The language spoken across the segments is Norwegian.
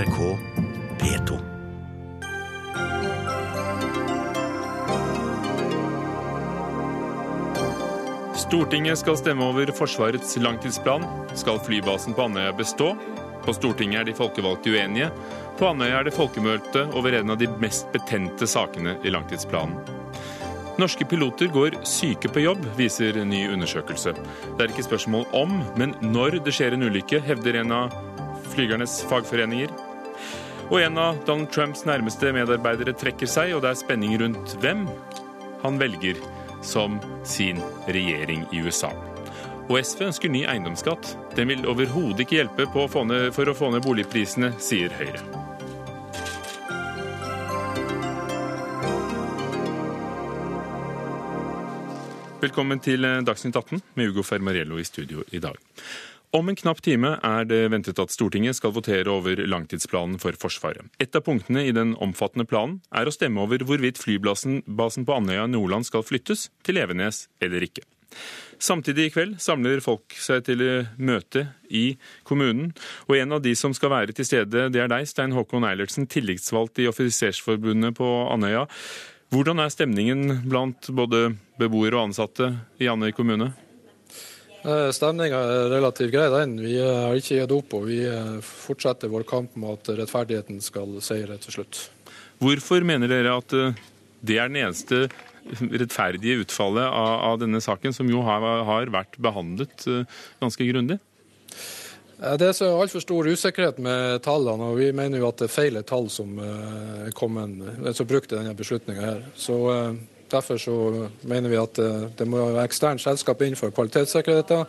NRK P2. Stortinget skal stemme over Forsvarets langtidsplan. Skal flybasen på Andøya bestå? På Stortinget er de folkevalgte uenige. På Andøya er det folkemøte over en av de mest betente sakene i langtidsplanen. Norske piloter går syke på jobb, viser ny undersøkelse. Det er ikke spørsmål om, men når det skjer en ulykke, hevder en av flygernes fagforeninger. Og en av Donald Trumps nærmeste medarbeidere trekker seg, og det er spenning rundt hvem han velger som sin regjering i USA. Og SV ønsker ny eiendomsskatt. Den vil overhodet ikke hjelpe å ned, for å få ned boligprisene, sier Høyre. Velkommen til Dagsnytt 18 med Ugo Fermariello i studio i dag. Om en knapp time er det ventet at Stortinget skal votere over langtidsplanen for Forsvaret. Et av punktene i den omfattende planen er å stemme over hvorvidt flybasen på Andøya Nordland skal flyttes til Evenes eller ikke. Samtidig i kveld samler folk seg til møte i kommunen. Og en av de som skal være til stede, det er deg, Stein Håkon Eilertsen, tillitsvalgt i Offisersforbundet på Andøya. Hvordan er stemningen blant både beboere og ansatte i Andøy kommune? Stemninga er relativt grei, den. Vi har ikke gitt opp, og vi fortsetter vår kamp med at rettferdigheten skal seire til slutt. Hvorfor mener dere at det er den eneste rettferdige utfallet av, denne saken, som jo har, har vært behandlet ganske grundig? Det er så altfor stor usikkerhet med tallene, og vi mener jo at det er feil tall som er kommet, som brukt i denne beslutninga. Så Derfor så mener vi at det må være eksternt selskap innenfor kvalitetssikkerheten,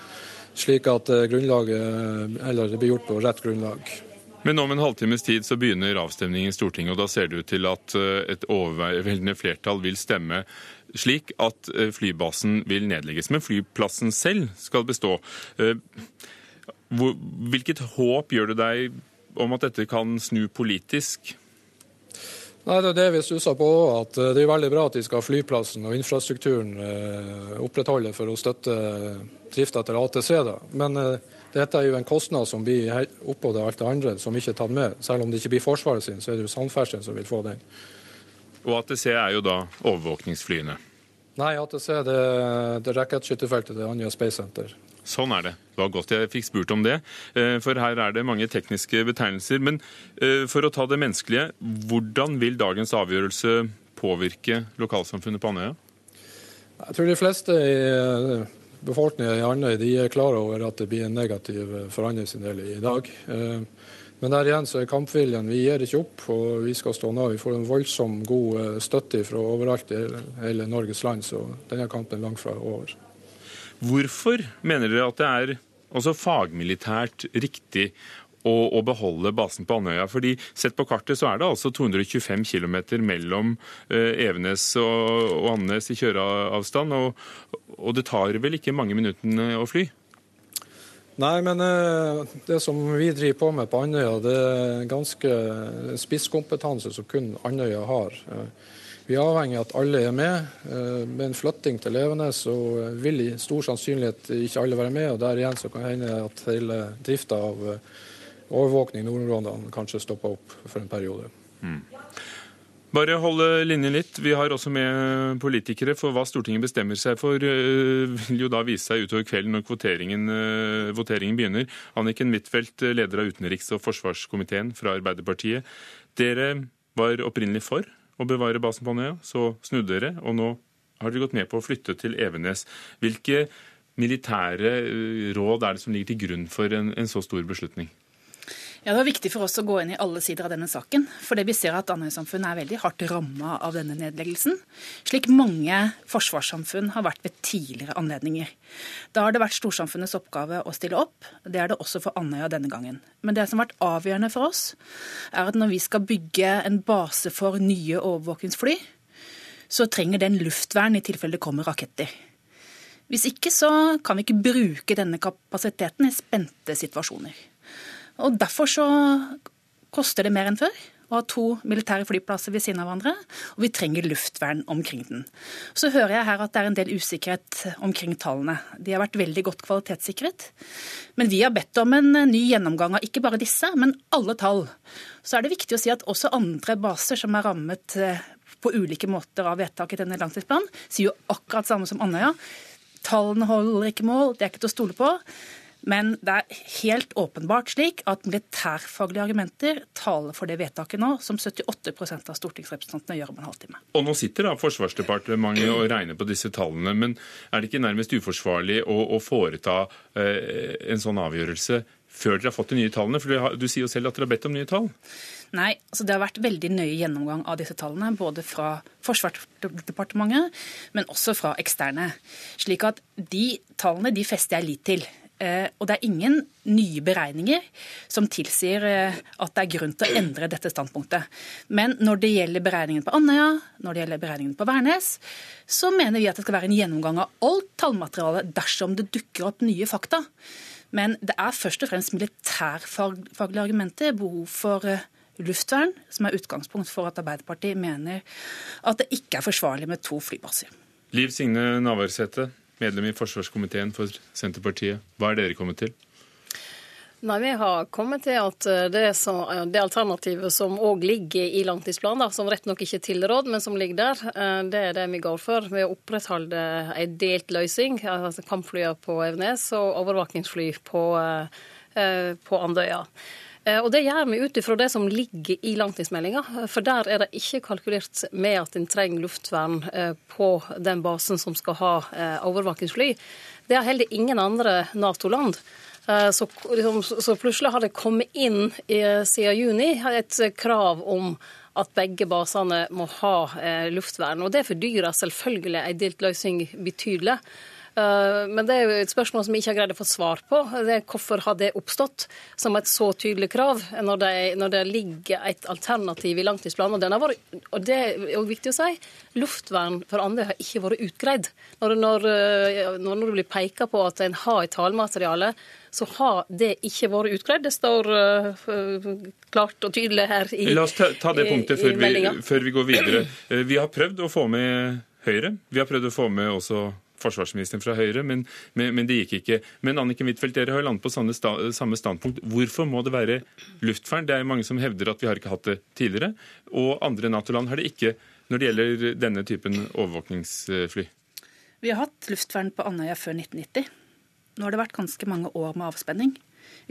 slik at grunnlaget, eller det blir gjort på rett grunnlag. Men om en halvtimes tid så begynner avstemningen i Stortinget, og da ser det ut til at et overveldende flertall vil stemme slik at flybasen vil nedlegges. Men flyplassen selv skal bestå. Hvilket håp gjør det deg om at dette kan snu politisk? Nei, Det er det vi stusser på. At det er veldig bra at de skal ha flyplassen og infrastrukturen opprettholde for å støtte drift til ATC. da. Men dette er jo en kostnad som blir oppå det alt det andre, som ikke er tatt med. Selv om det ikke blir Forsvaret sin, så er det jo samferdselen som vil få den. Og ATC er jo da overvåkningsflyene? Nei, ATC det, det rakettskytterfeltet til Andøya Space Center. Sånn er det. Det var godt jeg fikk spurt om det. For her er det mange tekniske betegnelser. Men for å ta det menneskelige, hvordan vil dagens avgjørelse påvirke lokalsamfunnet på Andøya? Jeg tror de fleste i befolkningen i Andøy de er klar over at det blir en negativ forandring i dag. Men der igjen så er kampviljen. Vi gir ikke opp, og vi skal stå nå. Vi får en voldsom god støtte fra overalt i hele Norges land, så denne kampen er langt fra over. Hvorfor mener dere at det er også fagmilitært riktig å, å, beholde basen på Andøya? Fordi Sett på kartet så er det altså 225 km mellom eh, Evenes og, og Andenes i kjøreavstand. Og, og, det tar vel ikke mange minuttene å fly? Nei, men eh, det som vi driver på med på Andøya, det er ganske spisskompetanse som kun Andøya har. Vi er avhengig av at alle er med. Med en flytting til Evenes så vil i stor sannsynlighet ikke alle være med. og Der igjen så kan det hende at hele drifta av overvåkning i nordområdene kanskje stopper opp for en periode. Mm. Bare holde linjen litt. Vi har også med politikere, for hva Stortinget bestemmer seg for vil jo da vise seg utover kvelden når voteringen begynner. Anniken Huitfeldt, leder av utenriks- og forsvarskomiteen fra Arbeiderpartiet. Dere var opprinnelig for å bevare basen på Andøya, så snudde dere, og nå har dere gått med på å flytte til Evenes. Hvilke militære råd er det som ligger til grunn for en, en så stor beslutning? Ja, Det var viktig for oss å gå inn i alle sider av denne saken. For det vi ser at Andøy-samfunnet er veldig hardt ramma av denne nedleggelsen. Slik mange forsvarssamfunn har vært ved tidligere anledninger. Da har det vært storsamfunnets oppgave å stille opp. Det er det også for Andøya denne gangen. Men det som har vært avgjørende for oss, er at når vi skal bygge en base for nye overvåkingsfly, så trenger den luftvern i tilfelle det kommer raketter. Hvis ikke så kan vi ikke bruke denne kapasiteten i spente situasjoner. Og Derfor så koster det mer enn før, å ha to militære flyplasser ved siden av hverandre, og vi trenger luftvern omkring den. Så hører jeg her at det er en del usikkerhet omkring tallene. De har vært veldig godt kvalitetssikret. Men vi har bedt om en ny gjennomgang av ikke bare disse, men alle tall. Så er det viktig å si at også andre baser som er rammet eh, på ulike måter av vedtak i denne langtidsplanen, sier jo akkurat samme som Andøya. Tallene holder ikke mål, det er ikke til å stole på. Men det er helt åpenbart slik at militærfaglige argumenter taler for det vedtaket nå, som 78% av stortingsrepresentantene gjør om en halvtime. Og Nå sitter da Forsvarsdepartementet og regner på disse tallene, men er det ikke nærmest uforsvarlig å, å foreta eh, en sånn avgjørelse før dere har fått de nye tallene? For du sier jo selv at dere har bedt om nye tall. Nei, altså det har vært veldig nøye gjennomgang av disse tallene, både fra Forsvarsdepartementet, men også fra eksterne. Slik at de tallene de fester jeg lit til. Eh, og det er ingen nye beregninger som tilsier eh, at det er grunn til å endre dette standpunktet. Men når det gjelder beregningen på Andøya, når det gjelder beregningen på Værnes, så mener vi at det skal være en gjennomgang av alt tallmaterialet dersom det dukker opp nye fakta. Men det er først og fremst militærfaglige argumenter, behov for eh, luftvern, som er utgangspunkt for at Arbeiderpartiet mener at det ikke er forsvarlig med to flybaser. Liv Signe Navarsete, medlem i forsvarskomiteen for Senterpartiet. Hva er dere kommet til? Nei, Vi har kommet til at eh, det, som, eh, det alternativet som òg ligger i langtidsplanen, som rett nok ikke er tilråd, men som ligger der, eh, det er det vi går for. Ved å opprettholde en delt løsning, altså kampflyene på Evenes og overvåkingsfly på, på Andøya. Og Det gjør vi ut ifra det som ligger i langtidsmeldinga. For der er det ikke kalkulert med at en trenger luftvern på den basen som skal ha overvåkingsfly. Det har heller ingen andre Nato-land. Så, liksom, så, plutselig har det kommet inn siden juni et krav om at begge basene må ha luftvern. Og Det fordyrer selvfølgelig en delt løsning betydelig. Eh, men det er jo et spørsmål som vi ikke har greid å få svar på. Det er hvorfor har det oppstått som et så tydelig krav, når det, når det ligger et alternativ i langtidsplanen? Og, vært, og det er jo viktig å si, luftvern for andre har ikke vært utgreid. Når, når, eh, når det blir peka på at en har et tallmateriale, så har det ikke vært utgreid. Det står uh, klart og tydelig her i La oss ta, ta det punktet før vi, før vi går videre. Vi har prøvd å få med Høyre. Vi har prøvd å få med også forsvarsministeren fra Høyre, men, men, men, det gikk ikke. Men Anniken Huitfeldt, dere har landet på samme, standpunkt. Hvorfor må det være luftvern? Det er mange som hevder at vi har ikke hatt det tidligere. Og andre Nato-land har det ikke når det gjelder denne typen overvåkningsfly. Vi har hatt luftvern på Andøya før 1990. Nå har det vært ganske mange år med avspenning.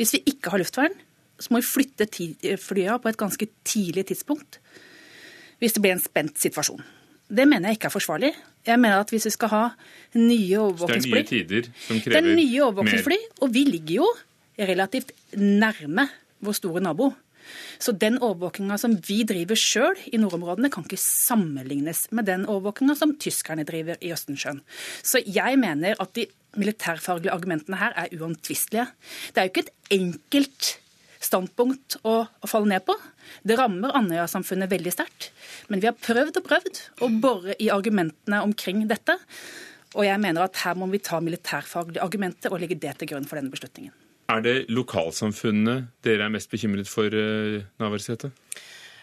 Hvis vi ikke har luftvern, så må vi flytte flya på et ganske tidlig tidspunkt hvis det blir en spent situasjon. Det mener jeg ikke er forsvarlig. Jeg mener at hvis vi skal ha nye overvåkingsfly Det er nye tider som krever mer. Det er nye overvåkingsfly, og vi ligger jo relativt nærme vår store nabo. Så den overvåkinga som vi driver sjøl i nordområdene, kan ikke sammenlignes med den overvåkinga som tyskerne driver i Østensjøen. Så jeg mener at de militærfaglige argumentene her er uomtvistelige. Det er jo ikke et enkelt standpunkt å, å falle ned på. Det rammer Andøya-samfunnet veldig sterkt. Men vi har prøvd og prøvd å bore i argumentene omkring dette. Og jeg mener at her må vi ta militærfaglige argumenter og legge det til grunn for denne beslutningen. Er det lokalsamfunnet dere er mest bekymret for, eh, Navarsete?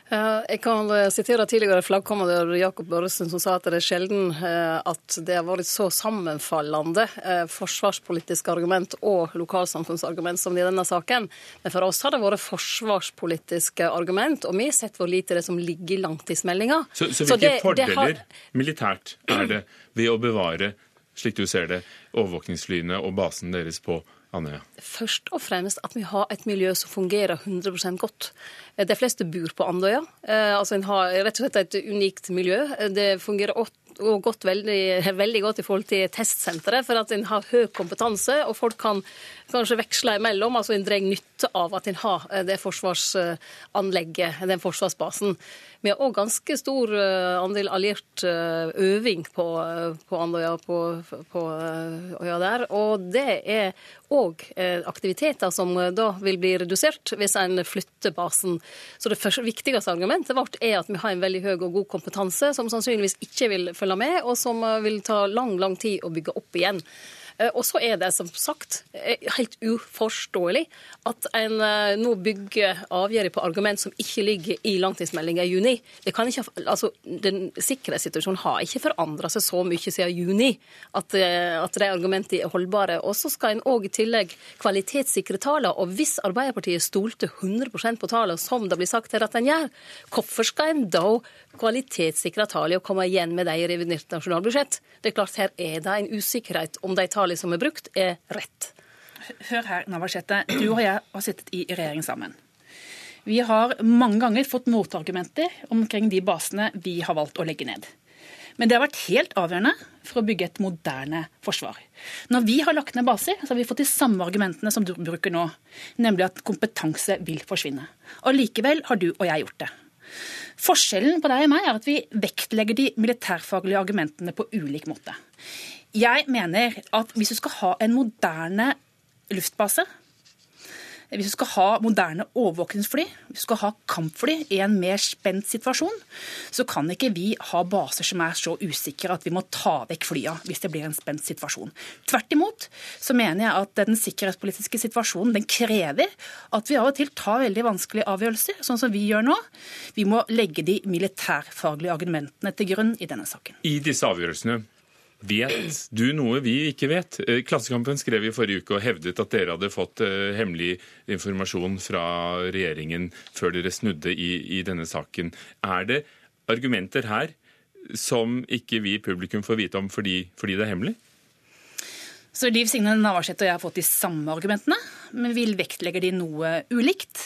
Jeg kan eh, sitere tidligere flaggkommandør Jakob Børresen, som sa at det er sjelden eh, at det har vært så sammenfallende forsvarspolitisk forsvarspolitiske argument og lokalsamfunnsargument som i denne saken. Men for oss har det vært forsvarspolitiske argument, og vi har sett hvor lite det som ligger i langtidsmeldinga. Så, så, hvilke det, fordeler det har... militært er det ved å bevare, slik du ser det, overvåkningsflyene og basen deres på Andøya? Først og fremst at vi har et miljø som fungerer 100% godt. De fleste bor på Andøya. Eh, altså En har rett og slett et unikt miljø. Det fungerer og gått veldig, veldig, godt i forhold til testsenteret, for at en har høy kompetanse, og folk kan kanskje veksle imellom. altså En drar nytte av at en har eh, det forsvarsanlegget, den forsvarsbasen. Vi har òg ganske stor eh, andel alliert øving på, på Andøya på, øya der. Og det er òg aktiviteter som da vil bli redusert hvis en flytter basen. Så det viktigste argumentet vårt er at vi har en veldig høy og god kompetanse som sannsynligvis ikke vil følge med, og som vil ta lang, lang tid å bygge opp igjen. Og så er det som sagt helt uforståelig at en nå bygger avgjørelser på argument som ikke ligger i langtidsmeldinga i juni. Ikke, altså, den Sikkerhetssituasjonen har ikke forandra seg så mye siden juni at, at de argumentene er holdbare. Og så skal en òg i tillegg kvalitetssikre tallene. Og hvis Arbeiderpartiet stolte 100% på tallene, som det blir sagt her at en gjør, hvorfor skal en da kvalitetssikre tallene og komme igjen med de i revidert nasjonalbudsjett? Det er klart Her er det en usikkerhet om de tallene som er brukt, er rett. Hør her, Navarsete. Du og jeg har sittet i regjering sammen. Vi har mange ganger fått motargumenter omkring de basene vi har valgt å legge ned. Men det har vært helt avgjørende for å bygge et moderne forsvar. Når vi har lagt ned baser, så har vi fått de samme argumentene som du bruker nå, nemlig at kompetanse vil forsvinne. Og likevel har du og jeg gjort det. Forskjellen på deg og meg er at vi vektlegger de militærfaglige argumentene på ulik måte. Jeg mener at hvis du skal ha en moderne luftbase, hvis du skal ha moderne overvåkningsfly, hvis du skal ha kampfly i en mer spent situasjon, så kan ikke vi ha baser som er så usikre at vi må ta vekk flya hvis det blir en spent situasjon. Tvert imot så mener jeg at den sikkerhetspolitiske situasjonen den krever at vi av og til tar veldig vanskelige avgjørelser, sånn som vi gjør nå. Vi må legge de militærfaglige argumentene til grunn i denne saken. I disse avgjørelsene Vet du noe vi ikke vet? Eh, Klassekampen skrev i forrige uke og hevdet at dere hadde fått uh, hemmelig informasjon fra regjeringen før dere snudde i, i, denne saken. Er det argumenter her som ikke vi i publikum får vite om fordi, fordi det er hemmelig? Så Liv Signe Navarsete og jeg har fått de samme argumentene, men vi vektlegger de noe ulikt.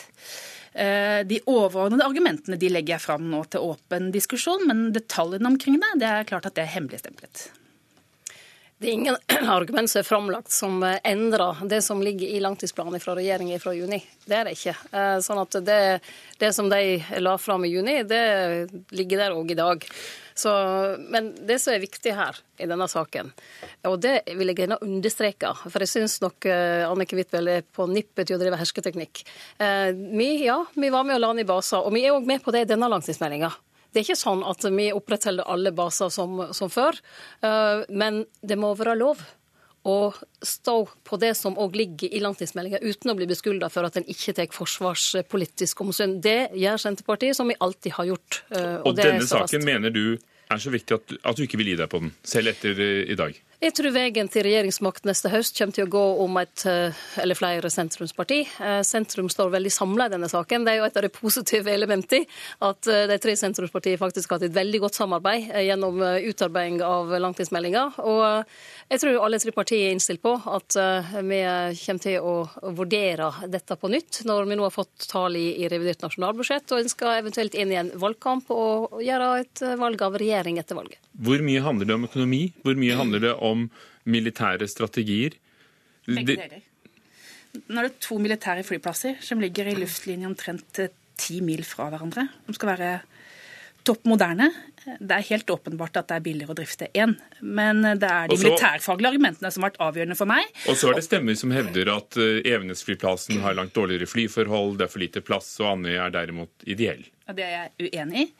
Eh, de overordnede argumentene de legger jeg fram nå til åpen diskusjon, men detaljene omkring det, det er klart at det er hemmeligstemplet. Det er ingen argument som er framlagt som eh, endrer det som ligger i langtidsplanen fra regjeringa fra juni. Det er det ikke. Eh, sånn at det, det som de la fram i juni, det ligger der òg i dag. Så, men det som er viktig her i denne saken, og det vil jeg gjerne understreke, for jeg syns nok uh, Annike Huitfeldt er på nippet til å drive hersketeknikk. Vi, ja, vi var med og la ned baser, og vi er òg med på det i denne langtidsmeldinga. Det er ikke sånn at vi opprettholder alle baser som, som før, uh, men det må være lov å stå på det som òg ligger i langtidsmeldinga, uten å bli beskylda for at en ikke tar forsvarspolitisk omsyn. Det gjør Senterpartiet, som vi alltid har gjort. Uh, og, og denne saken mener du er så viktig at, at, du ikke vil gi deg på den, selv etter uh, i dag? Jeg tror veien til regjeringsmakt neste høst kommer til å gå om et eh, eller flere sentrumsparti. Eh, sentrum står veldig samla i denne saken. Det er jo et av de positive elementene. At eh, de tre sentrumspartiene faktisk har hatt et veldig godt samarbeid gjennom utarbeiding av langtidsmeldinga. Og jeg tror alle tre partier er innstilt på at vi kommer til å vurdere dette på nytt når vi nå har fått tall i, i revidert nasjonalbudsjett, og en skal eventuelt inn i en valgkamp og gjøre et valg av regjering etter valget. Hvor mye handler det om økonomi? Hvor mye handler det om militære strategier? Begge deler. Nå er det to militære flyplasser som ligger i luftlinje omtrent ti mil fra hverandre. De skal være topp moderne. Det er helt åpenbart at det er billigere å drifte én, men det er de Også, militærfaglige argumentene som har vært avgjørende for meg. Og så er det stemmer som hevder at eh, Evenes-flyplassen har langt dårligere flyforhold, det er for lite plass, og Andøya er derimot ideell. Ja, det er jeg uenig i.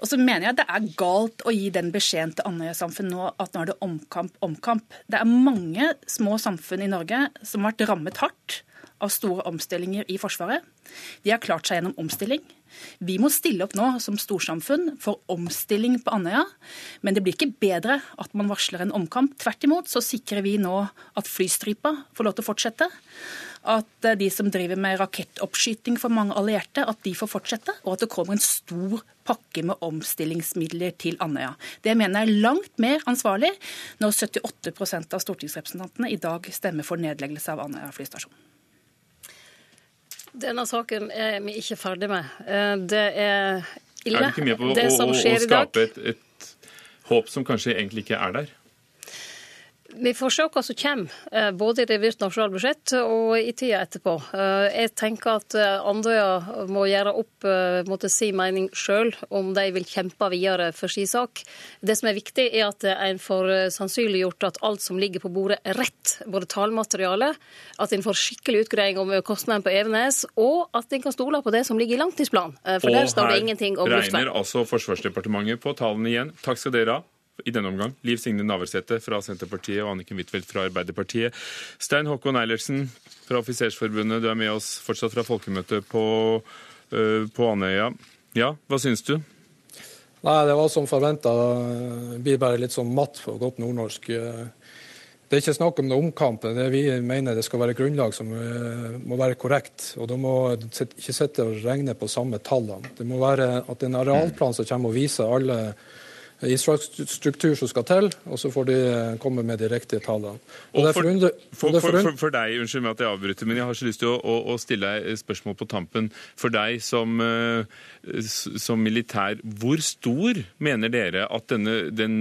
Og så mener jeg at det er galt å gi den beskjeden til Andøya-samfunnet nå at nå er det omkamp, omkamp. Det er mange små samfunn i Norge som har vært rammet hardt av store omstillinger i Forsvaret. De har klart seg gjennom omstilling. Vi må stille opp nå som storsamfunn for omstilling på Andøya. Men det blir ikke bedre at man varsler en omkamp. Tvert imot så sikrer vi nå at flystripa får lov til å fortsette. At de som driver med rakettoppskyting for mange allierte, at de får fortsette. Og at det kommer en stor pakke med omstillingsmidler til Andøya. Det mener jeg er langt mer ansvarlig når 78% av stortingsrepresentantene i dag stemmer for nedleggelse av Andøya flystasjon. Denne saken er vi ikke ferdig med. Eh, det er ille, er du ikke med på å, som skjer i dag. Å skape et, et håp som kanskje egentlig ikke er der? Vi får se hva som kommer, eh, både i revidert nasjonalbudsjett og i tida etterpå. Eh, jeg tenker at eh, Andøya må gjøre opp måtte si mening sjøl om de vil kjempe videre for sin sak. Det som er viktig, er at en får sannsynliggjort at alt som ligger på bordet, er rett. Både tallmaterialet, at en får skikkelig utgreiing om kostnaden på Evenes, og at en kan stole på det som ligger i langtidsplanen. For og der står det ingenting om luftvern. Og her regner altså Forsvarsdepartementet på tallene igjen. Takk skal dere ha. I denne omgang. Liv Signe Navarsete fra Senterpartiet og Anniken Huitfeldt fra Arbeiderpartiet. Stein Håkon Eilertsen fra Offisersforbundet, du er med oss fortsatt fra folkemøtet på, uh, på Andøya. Ja, hva syns du? Nei, Det var som forventa. Blir bare litt sånn matt på godt nordnorsk. Det er ikke snakk om noen omkamp. Det vi mener det skal være grunnlag som eh, må være korrekt. Og da må ikke sitte og regne på samme tallene. Det må være at en arealplan som kommer og viser alle infrastruktur som skal til, og så får de eh, komme med de riktige tallene. Og for, for, for, for, deg, unnskyld meg at jeg avbryter, men jeg har så lyst til å, å, å stille deg spørsmål på tampen. For deg som, eh, som, militær, hvor stor mener dere at denne, den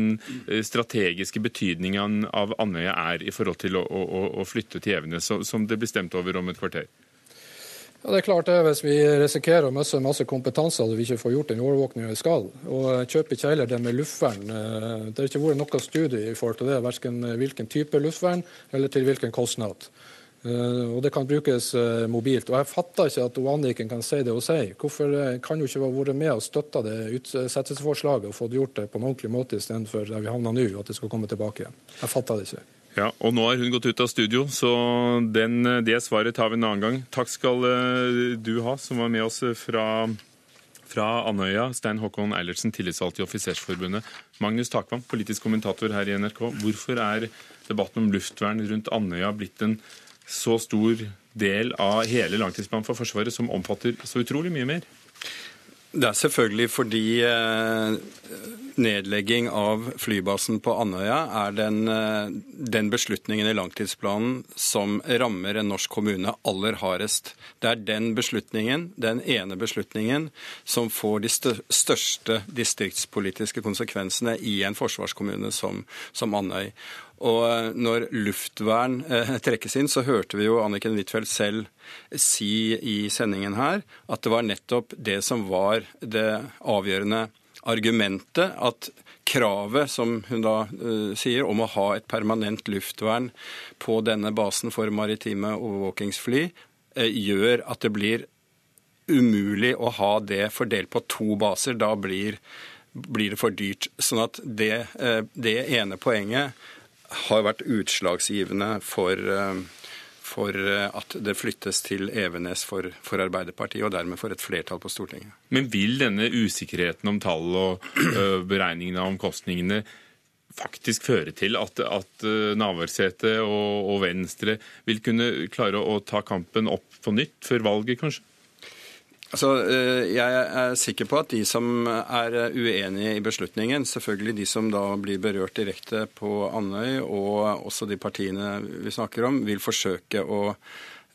eh, strategiske betydningen av Andøya er i forhold til å, å flytte til Evenes, som det blir stemt over om et kvarter? Ja, det er klart det, Hvis vi risikerer å miste masse kompetanse og vi ikke får gjort den overvåkningen vi skal. Og kjøper ikke heller det med luftvern. Eh, det har ikke vært noe studie i forhold til det, verken hvilken type luftvern eller til hvilken kostnad. Eh, og det kan brukes eh, mobilt. Og Jeg fatter ikke at Anniken kan si det hun sier. Hvorfor kan hun ikke ha vært med og støtta det utsettelsesforslaget og fått gjort det på en ordentlig måte istedenfor der vi havna nå, at det skal komme tilbake igjen. Jeg fatter det ikke. Ja, og nå har hun gått ut av studio, så den, det svaret tar vi en annen gang. Takk skal eh, du ha, som var med oss fra, fra Andøya. Stein Håkon Eilertsen, tillitsvalgt i Offisersforbundet. Magnus Takvam, politisk kommentator her i NRK. Hvorfor er debatten om luftvern rundt Andøya blitt en så stor del av hele langtidsplanen for Forsvaret, som omfatter så utrolig mye mer? Det er selvfølgelig fordi eh, nedlegging av flybasen på Andøya er den, eh, den, beslutningen i langtidsplanen som rammer en norsk kommune aller hardest. Det er den beslutningen, den ene beslutningen, som får de største distriktspolitiske konsekvensene i en forsvarskommune som, som Andøy. Og eh, når luftvern eh, trekkes inn, så hørte vi jo Anniken Huitfeldt selv si i sendingen her at det var nettopp det som var det avgjørende argumentet. At kravet, som hun da uh, sier, om å ha et permanent luftvern på denne basen for maritime overvåkingsfly, uh, gjør at det blir umulig å ha det fordelt på to baser. Da blir, blir det for dyrt. Sånn at det, uh, det ene poenget har vært utslagsgivende for, for eh, at det flyttes til Evenes for, for, Arbeiderpartiet, og dermed for et flertall på Stortinget. Men vil denne usikkerheten om tall og uh, beregningene av omkostningene faktisk føre til at, at Navarsete og, og, Venstre vil kunne klare å ta kampen opp på nytt før valget, kanskje? Altså, eh, Jeg er sikker på at de som er uenige i beslutningen, selvfølgelig de som da blir berørt direkte på Andøy, og også de partiene vi snakker om, vil forsøke å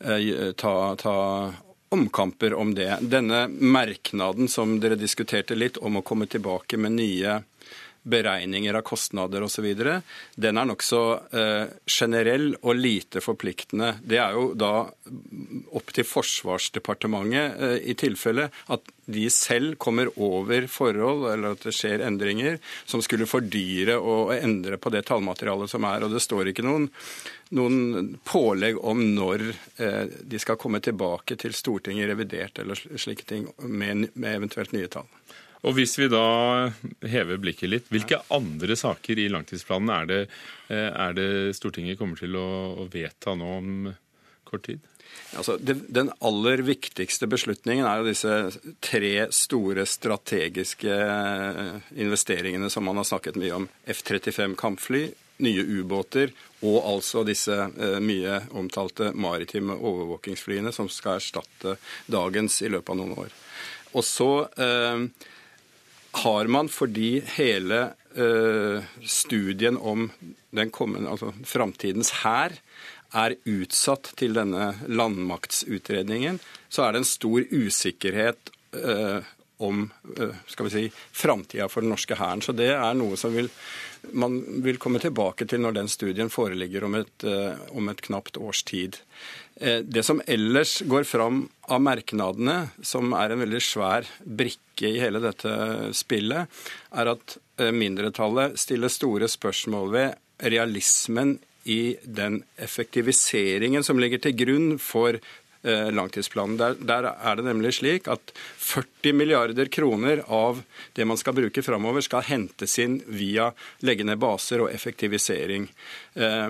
eh, ta, ta omkamper om det. Denne merknaden som dere diskuterte litt, om å komme tilbake med nye beregninger av kostnader osv., den er nokså eh, generell og lite forpliktende. Det er jo da opp til Forsvarsdepartementet eh, i tilfelle at de selv kommer over forhold, eller at det skjer endringer, som skulle fordyre og endre på det tallmaterialet som er. Og det står ikke noen, noen pålegg om når eh, de skal komme tilbake til Stortinget revidert eller slike ting, med, med eventuelt nye tall. Og Hvis vi da hever blikket litt, hvilke andre saker i langtidsplanen er det, eh, er det Stortinget kommer til å vedta nå om kort tid? Altså, det, den aller viktigste beslutningen er jo disse tre store strategiske eh, investeringene som man har snakket mye om. F-35 kampfly, nye ubåter og altså disse eh, mye omtalte maritime overvåkingsflyene som skal erstatte dagens i løpet av noen år. Og så eh, har man fordi hele uh, studien om den kommende, altså framtidens hær er utsatt til denne landmaktsutredningen, så er det en stor usikkerhet uh, om uh, skal vi si, framtida for den norske hæren. Så det er noe som vil, man vil komme tilbake til når den studien foreligger om et, om et knapt års tid. Eh, det som ellers går fram av merknadene, som er en veldig svær brikke i hele dette spillet, er at eh, mindretallet stiller store spørsmål ved realismen i den effektiviseringen som ligger til grunn for eh, langtidsplanen. Der, der, er det nemlig slik at 40 milliarder kroner av det man skal bruke framover, skal hentes inn via legge ned baser og effektivisering. Eh,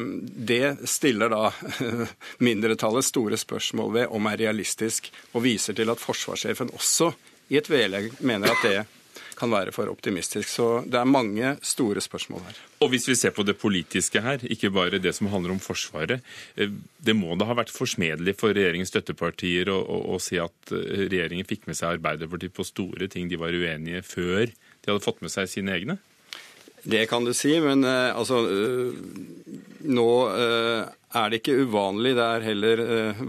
det stiller da mindretallet store spørsmål ved om er realistisk, og viser til at forsvarssjefen også i et vedlegg mener at det kan være for optimistisk. Så det er mange store spørsmål her. Og hvis vi ser på det politiske her, ikke bare det som handler om Forsvaret. Eh, det må da ha vært forsmedelig for regjeringens støttepartier å, å, å si at eh, regjeringen fikk med seg Arbeiderpartiet på store ting de var uenige før de hadde fått med seg sine egne? Det kan du si, men uh, altså uh, Nå uh, er det ikke uvanlig, det er heller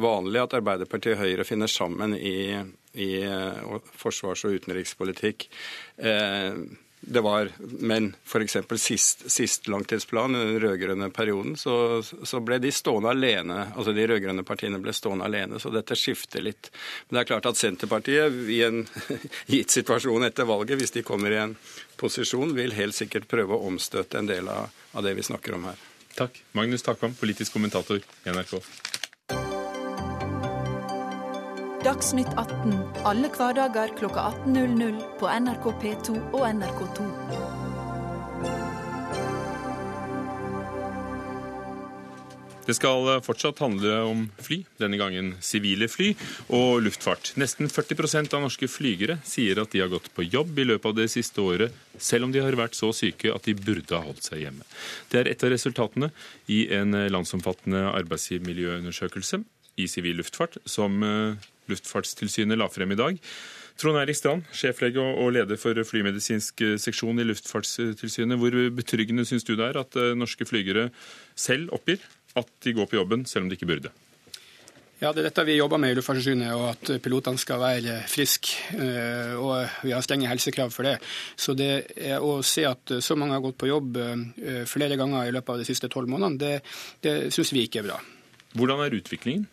vanlig at Arbeiderpartiet og Høyre finner sammen i i eh, forsvars- og utenrikspolitikk. Eh, det var, Men f.eks. Sist, sist langtidsplan, den rød-grønne perioden, så, så, ble de stående alene. Altså de rød-grønne partiene ble stående alene, så dette skifter litt. Men det er klart at Senterpartiet i en gitt situasjon etter valget, hvis de kommer i en posisjon, vil helt sikkert prøve å omstøte en del av, av det vi snakker om her. Takk. Magnus Takvam, politisk kommentator i NRK. Dagsnytt 18 alle hverdager kl 18.00 på NRK P2 og NRK2. Det skal fortsatt handle om fly, denne gangen sivile fly og luftfart. Nesten 40% av norske flygere sier at de har gått på jobb i løpet av det siste året, selv om de har vært så syke at de burde ha holdt seg hjemme. Det er et av resultatene i en landsomfattende arbeidsmiljøundersøkelse i sivil luftfart som eh, Luftfartstilsynet la frem i dag. Trond Eirik Strand, sjeflege og leder for flymedisinsk eh, seksjon i Luftfartstilsynet. Hvor betryggende syns du det er at eh, norske flygere selv oppgir at de går på jobben selv om de ikke burde? Ja, Det er dette vi jobber med i Luftfartstilsynet, og at pilotene skal være friske. Eh, og vi har strenge helsekrav for det. Så det å se at så mange har gått på jobb flere ganger i løpet av de siste tolv månedene, det, det syns vi ikke er bra. Hvordan er utviklingen?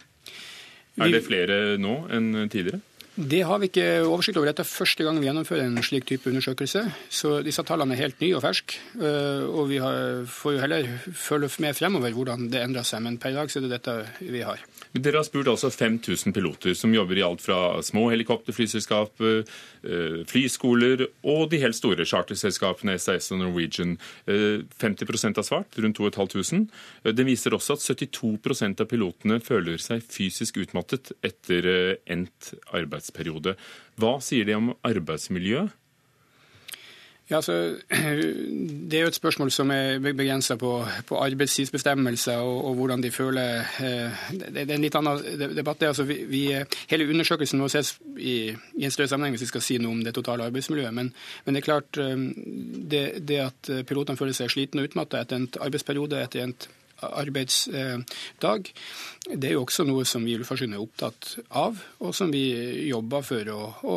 Er det flere nå enn tidligere? Det har vi ikke oversikt over. Dette er første gang vi gjennomfører en slik type undersøkelse. Så disse tallene er helt nye og ferske. Eh, og vi får jo heller følge med fremover hvordan det endrer seg. Men per i dag så er det dette vi har. Dere har spurt altså 5000 piloter som jobber i alt fra små helikopterflyselskap, eh, flyskoler og de helt store charterselskapene SAS og Norwegian. 50 eh, har svart, rundt 2500. Eh, det viser også at 72% av pilotene føler seg fysisk utmattet etter endt arbeidsperiode. Hva sier de om arbeidsmiljøet? Ja, altså, Det er jo et spørsmål som er begrensa på, på, arbeidstidsbestemmelser og, og, hvordan de føler det, Det, er en litt annen debatt. Altså, vi, vi, hele undersøkelsen må ses i, i, en større sammenheng hvis vi skal si noe om det totale arbeidsmiljøet. Men, men det er klart eh, det, det at pilotene føler seg slitne og utmatta etter en arbeidsperiode, etter en arbeidsdag. Det er jo også noe som vi Luftfartstilsynet er opptatt av, og som vi jobber for å, å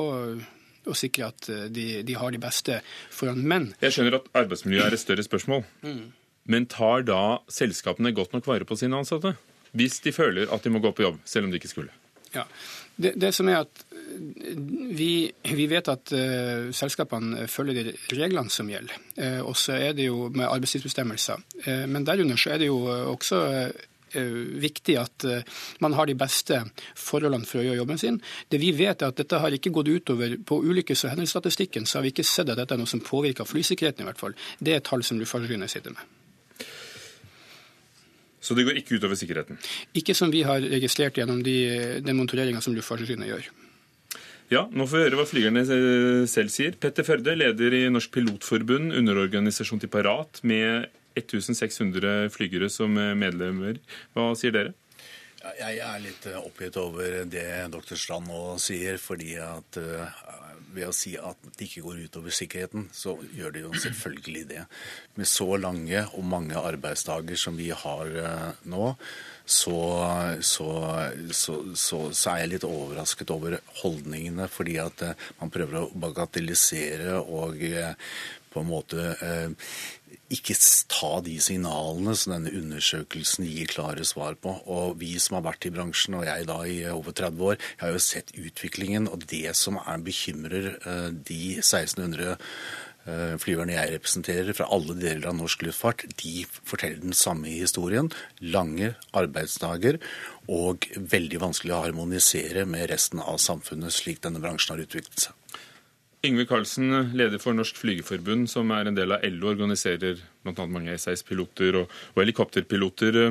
og sikre at eh, de, de, har de beste foran. menn. Jeg skjønner at arbeidsmiljøet er et større spørsmål. Mm. Men tar da selskapene godt nok vare på sine ansatte? Hvis de føler at de må gå på jobb, selv om de ikke skulle? Ja, det, det som er at eh, vi, vi vet at uh, selskapene følger de reglene som gjelder. Uh, og så er det jo med arbeidstidsbestemmelser. Uh, men derunder så er det jo også viktig at eh, man har de beste forholdene for å gjøre jobben sin. Det vi vet er at dette har ikke gått utover på ulykkes- og hendelsesstatistikken, så har vi ikke sett at dette er noe som påvirker flysikkerheten i hvert fall. Det er tall som Luftfartstilsynet sitter med. Så det går ikke utover sikkerheten? Ikke som vi har registrert gjennom de, den monitoreringa som Luftfartstilsynet gjør. Ja, nå får vi høre hva flygerne selv sier. Petter Førde, leder i Norsk Pilotforbund, underorganisasjon til Parat, med 1600 flygere som medlemmer. Hva sier dere? Jeg er litt eh, oppgitt over det dr. Strand nå sier. fordi at eh, ved å si at det ikke går utover sikkerheten, så gjør det jo selvfølgelig det. Med så lange og mange arbeidsdager som vi har eh, nå, så, så, så, så, er jeg litt overrasket over holdningene. Fordi at man prøver å bagatellisere og på en måte ikke ta de signalene som denne undersøkelsen gir klare svar på. Og vi som har vært i bransjen, og jeg da i over 30 år, jeg har jo sett utviklingen. Og det som er bekymrer eh, de 1600 eh, flyverne jeg representerer fra alle deler av norsk luftfart, de forteller den samme historien. Lange arbeidsdager og veldig vanskelig å harmonisere med resten av samfunnet, slik denne bransjen har utviklet seg. Yngve Karlsen, leder for Norsk Flygerforbund, som er en del av LO, organiserer bl.a. mange SAS-piloter og, og helikopterpiloter.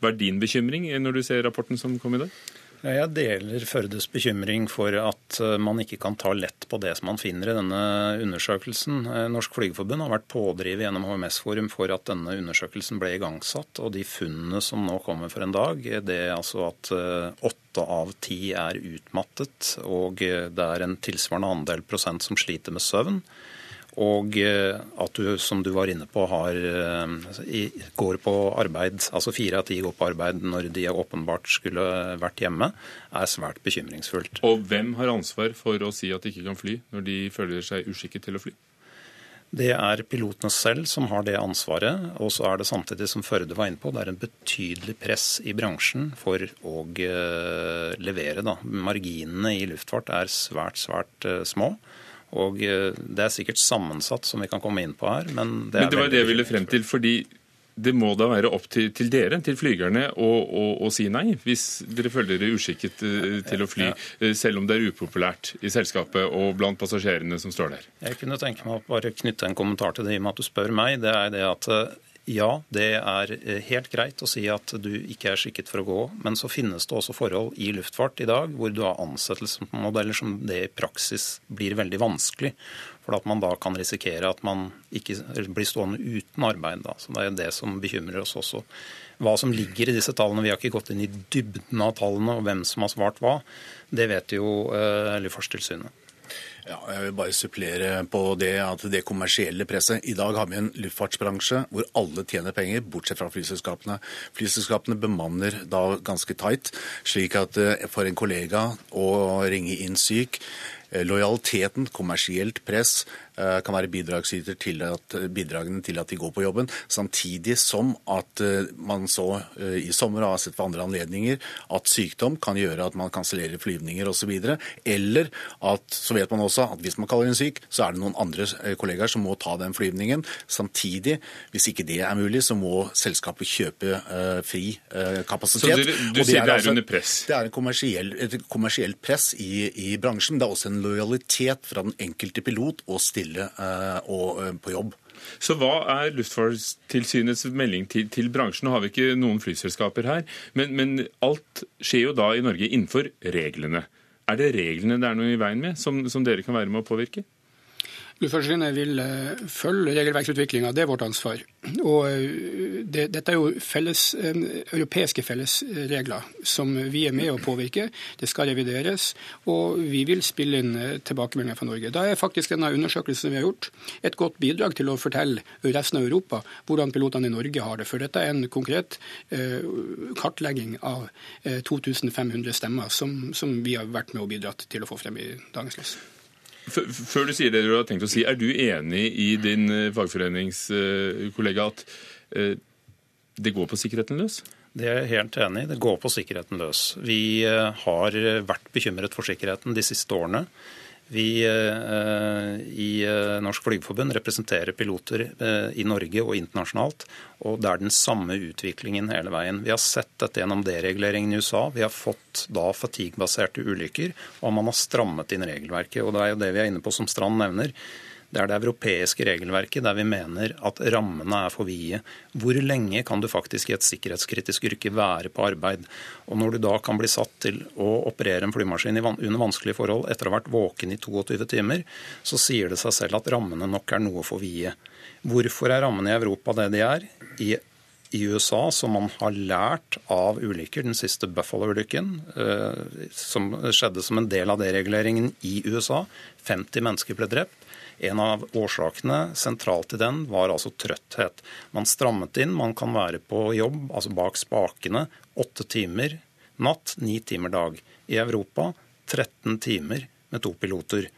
Hva er din bekymring når du ser rapporten som kom i dag? Jeg deler Førdes bekymring for at eh, man ikke kan ta lett på det som man finner i denne undersøkelsen. Eh, Norsk Flygerforbund har vært pådriver gjennom HMS-forum for at denne undersøkelsen ble igangsatt. Og de funnene som nå kommer for en dag, det er altså at eh, åtte av ti er utmattet, og det er en tilsvarende andel prosent som sliter med søvn. Og eh, at du, som du var inne på, har, eh, går på arbeid, altså fire av ti går på arbeid når de åpenbart skulle vært hjemme, er svært bekymringsfullt. Og hvem har ansvar for å si at de ikke kan fly, når de føler seg uskikket til å fly? Det er pilotene selv som har det ansvaret. Og så er det samtidig, som Førde var inne på, det er en betydelig press i bransjen for å eh, levere. Da. Marginene i luftfart er svært, svært små. Og eh, Det er sikkert sammensatt, som vi kan komme inn på her. Men det, men det var det jeg ville frem til. fordi det må da være opp til, til dere, til flygerne, å, å, å, si nei, hvis dere føler dere uskikket uh, til å fly, uh, selv om det er upopulært i selskapet og blant passasjerene som står der. Jeg kunne tenke meg å bare knytte en kommentar til det i og med at du spør meg. Det er det at ja, det er eh, helt greit å si at du ikke er skikket for å gå, men så finnes det også forhold i luftfart i dag hvor du har ansettelsesmodeller som det i praksis blir veldig vanskelig. For at man da kan risikere at man ikke blir stående uten arbeid. Da. Så Det er det som bekymrer oss også. Hva som ligger i disse tallene, vi har ikke gått inn i dybden av tallene og hvem som har svart hva, det vet jo uh, Luftfartstilsynet. Ja, jeg vil bare supplere på det at det kommersielle presset I dag har vi en luftfartsbransje hvor alle tjener penger, bortsett fra flyselskapene. Flyselskapene bemanner da ganske tight, slik at eh, for en kollega å ringe inn syk eh, Lojaliteten, kommersielt press, kan være bidragsyter til at, bidragene til at de går på jobben. Samtidig som at eh, man så eh, i sommer og har sett ved andre anledninger at sykdom kan gjøre at man kansellerer flyvninger osv. Eller at så vet man også at hvis man kaller inn syk, så er det noen andre kollegaer som må ta den flyvningen. Samtidig, hvis ikke det er mulig, så må selskapet kjøpe fri kapasitet. Så du, du sier det er, altså, under press? Det er kommersiell, et kommersielt press i, i bransjen. Det er også en lojalitet fra den enkelte pilot å stille stille eh, og eh, på jobb. Så hva er Luftfartstilsynets melding til, til, bransjen? Nå har vi ikke noen flyselskaper her, men, men, alt skjer jo da i Norge innenfor reglene. Er det reglene det er noe i veien med, som, som dere kan være med å påvirke? Luftfartstilsynet vil eh, følge regelverksutviklinga, det er vårt ansvar. Og eh, det, Dette er jo felles, eh, europeiske fellesregler som vi er med å påvirke. Det skal revideres, og vi vil spille inn tilbakemeldinger fra Norge. Da er faktisk denne undersøkelsen vi har gjort, et godt bidrag til å fortelle resten av Europa hvordan pilotene i Norge har det. For dette er en konkret kartlegging av 2500 stemmer som, som vi har vært med og bidratt til å få frem i dagens lys. Før du sier det du har tenkt å si, er du enig i din eh, fagforeningskollega at eh, det går på sikkerheten løs? Det er jeg helt enig i. Det går på sikkerheten løs. Vi eh, har vært bekymret for sikkerheten de siste årene. Vi eh, i eh, Norsk Flygerforbund representerer piloter eh, i Norge og internasjonalt. Og det er den samme utviklingen hele veien. Vi har sett dette gjennom dereguleringen i USA. Vi har fått da fatigue-baserte ulykker, og man har strammet inn regelverket. Og det er jo det vi er inne på, som Strand nevner. Det er det europeiske regelverket der vi mener at rammene er for vide. Hvor lenge kan du faktisk i et sikkerhetskritisk yrke være på arbeid? Og Når du da kan bli satt til å operere en flymaskin under vanskelige forhold etter å ha vært våken i 22 timer, så sier det seg selv at rammene nok er noe for vide. Hvorfor er rammene i Europa det de er? I i USA som man har lært av ulykker, den siste Buffalo-ulykken, eh, som skjedde som en del av dereguleringen i USA. 50 mennesker ble drept. En av årsakene sentralt i den var altså trøtthet. Man strammet inn. Man kan være på jobb, altså bak spakene, åtte timer natt, ni timer dag. I Europa 13 timer med to piloter,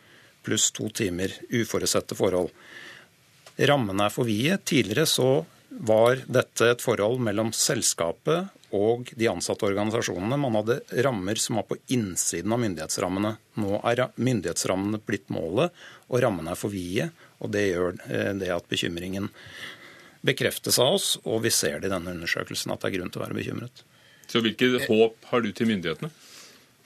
pluss to timer uforutsette forhold. Rammene er for vide. Tidligere så var dette et forhold mellom selskapet og de ansatte organisasjonene. Man hadde rammer som var på innsiden av myndighetsrammene. Nå er myndighetsrammene blitt målet, og rammene er for vide. Og det gjør eh, det at bekymringen bekreftes av oss, og vi ser det i denne undersøkelsen at det er grunn til å være bekymret. Så hvilket håp har du til myndighetene?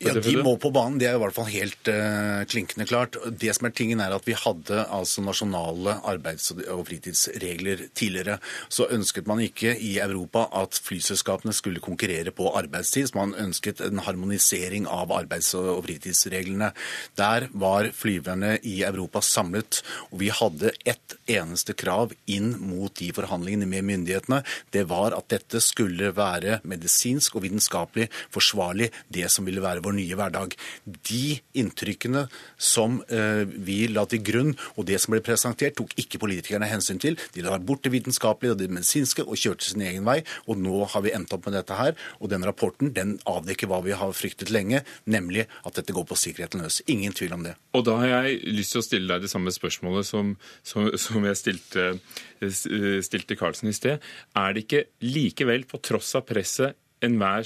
Ja, De må på banen, det er i hvert fall helt uh, klinkende klart. Det som er tingen er at Vi hadde altså nasjonale arbeids- og fritidsregler tidligere. Så ønsket man ikke i Europa at flyselskapene skulle konkurrere på arbeidstid. Så man ønsket en harmonisering av arbeids- og fritidsreglene. Der var flyverne i Europa samlet, og vi hadde ett eneste krav inn mot de forhandlingene med myndighetene. Det var at dette skulle være medisinsk og vitenskapelig forsvarlig, det som ville være vår nye hverdag. De inntrykkene som eh, vi la til grunn, og det som ble presentert, tok ikke politikerne hensyn til. De la bort det vitenskapelige og det medisinske og kjørte sin egen vei. Og nå har vi endt opp med dette her. Og den rapporten den avdekker hva vi har fryktet lenge, nemlig at dette går på sikkerheten løs. Ingen tvil om det. Og da har jeg lyst til å stille deg det samme spørsmålet som, som, som jeg stilte, stilte Karlsen i sted. Er det ikke likevel, på tross av presset, enhver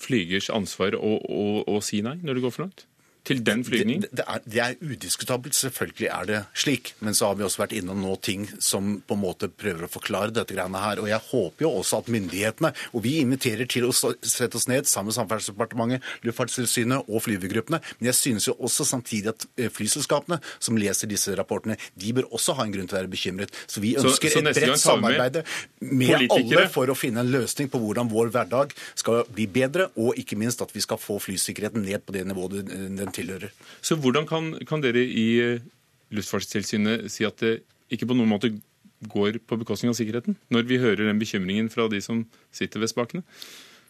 flygers ansvar å, å, å si nei når det går for langt? Til den flygning? Det, det, er, det, er, udiskutabelt. Selvfølgelig er det slik. Men så har vi også vært innom nå ting som på en måte prøver å forklare dette greiene her. Og jeg håper jo også at myndighetene Og vi inviterer til å sette oss ned sammen med Samferdselsdepartementet, Luftfartstilsynet og flyvergruppene. Men jeg synes jo også samtidig at eh, flyselskapene som leser disse rapportene, de bør også ha en grunn til å være bekymret. Så vi ønsker så, så et bredt samarbeid med, alle for å finne en løsning på hvordan vår hverdag skal bli bedre, og ikke minst at vi skal få flysikkerheten ned på det nivået den den tilhører. Så hvordan kan, kan dere i eh, Luftfartstilsynet si at det ikke på noen måte går på bekostning av sikkerheten, når vi hører den bekymringen fra de som sitter ved spakene?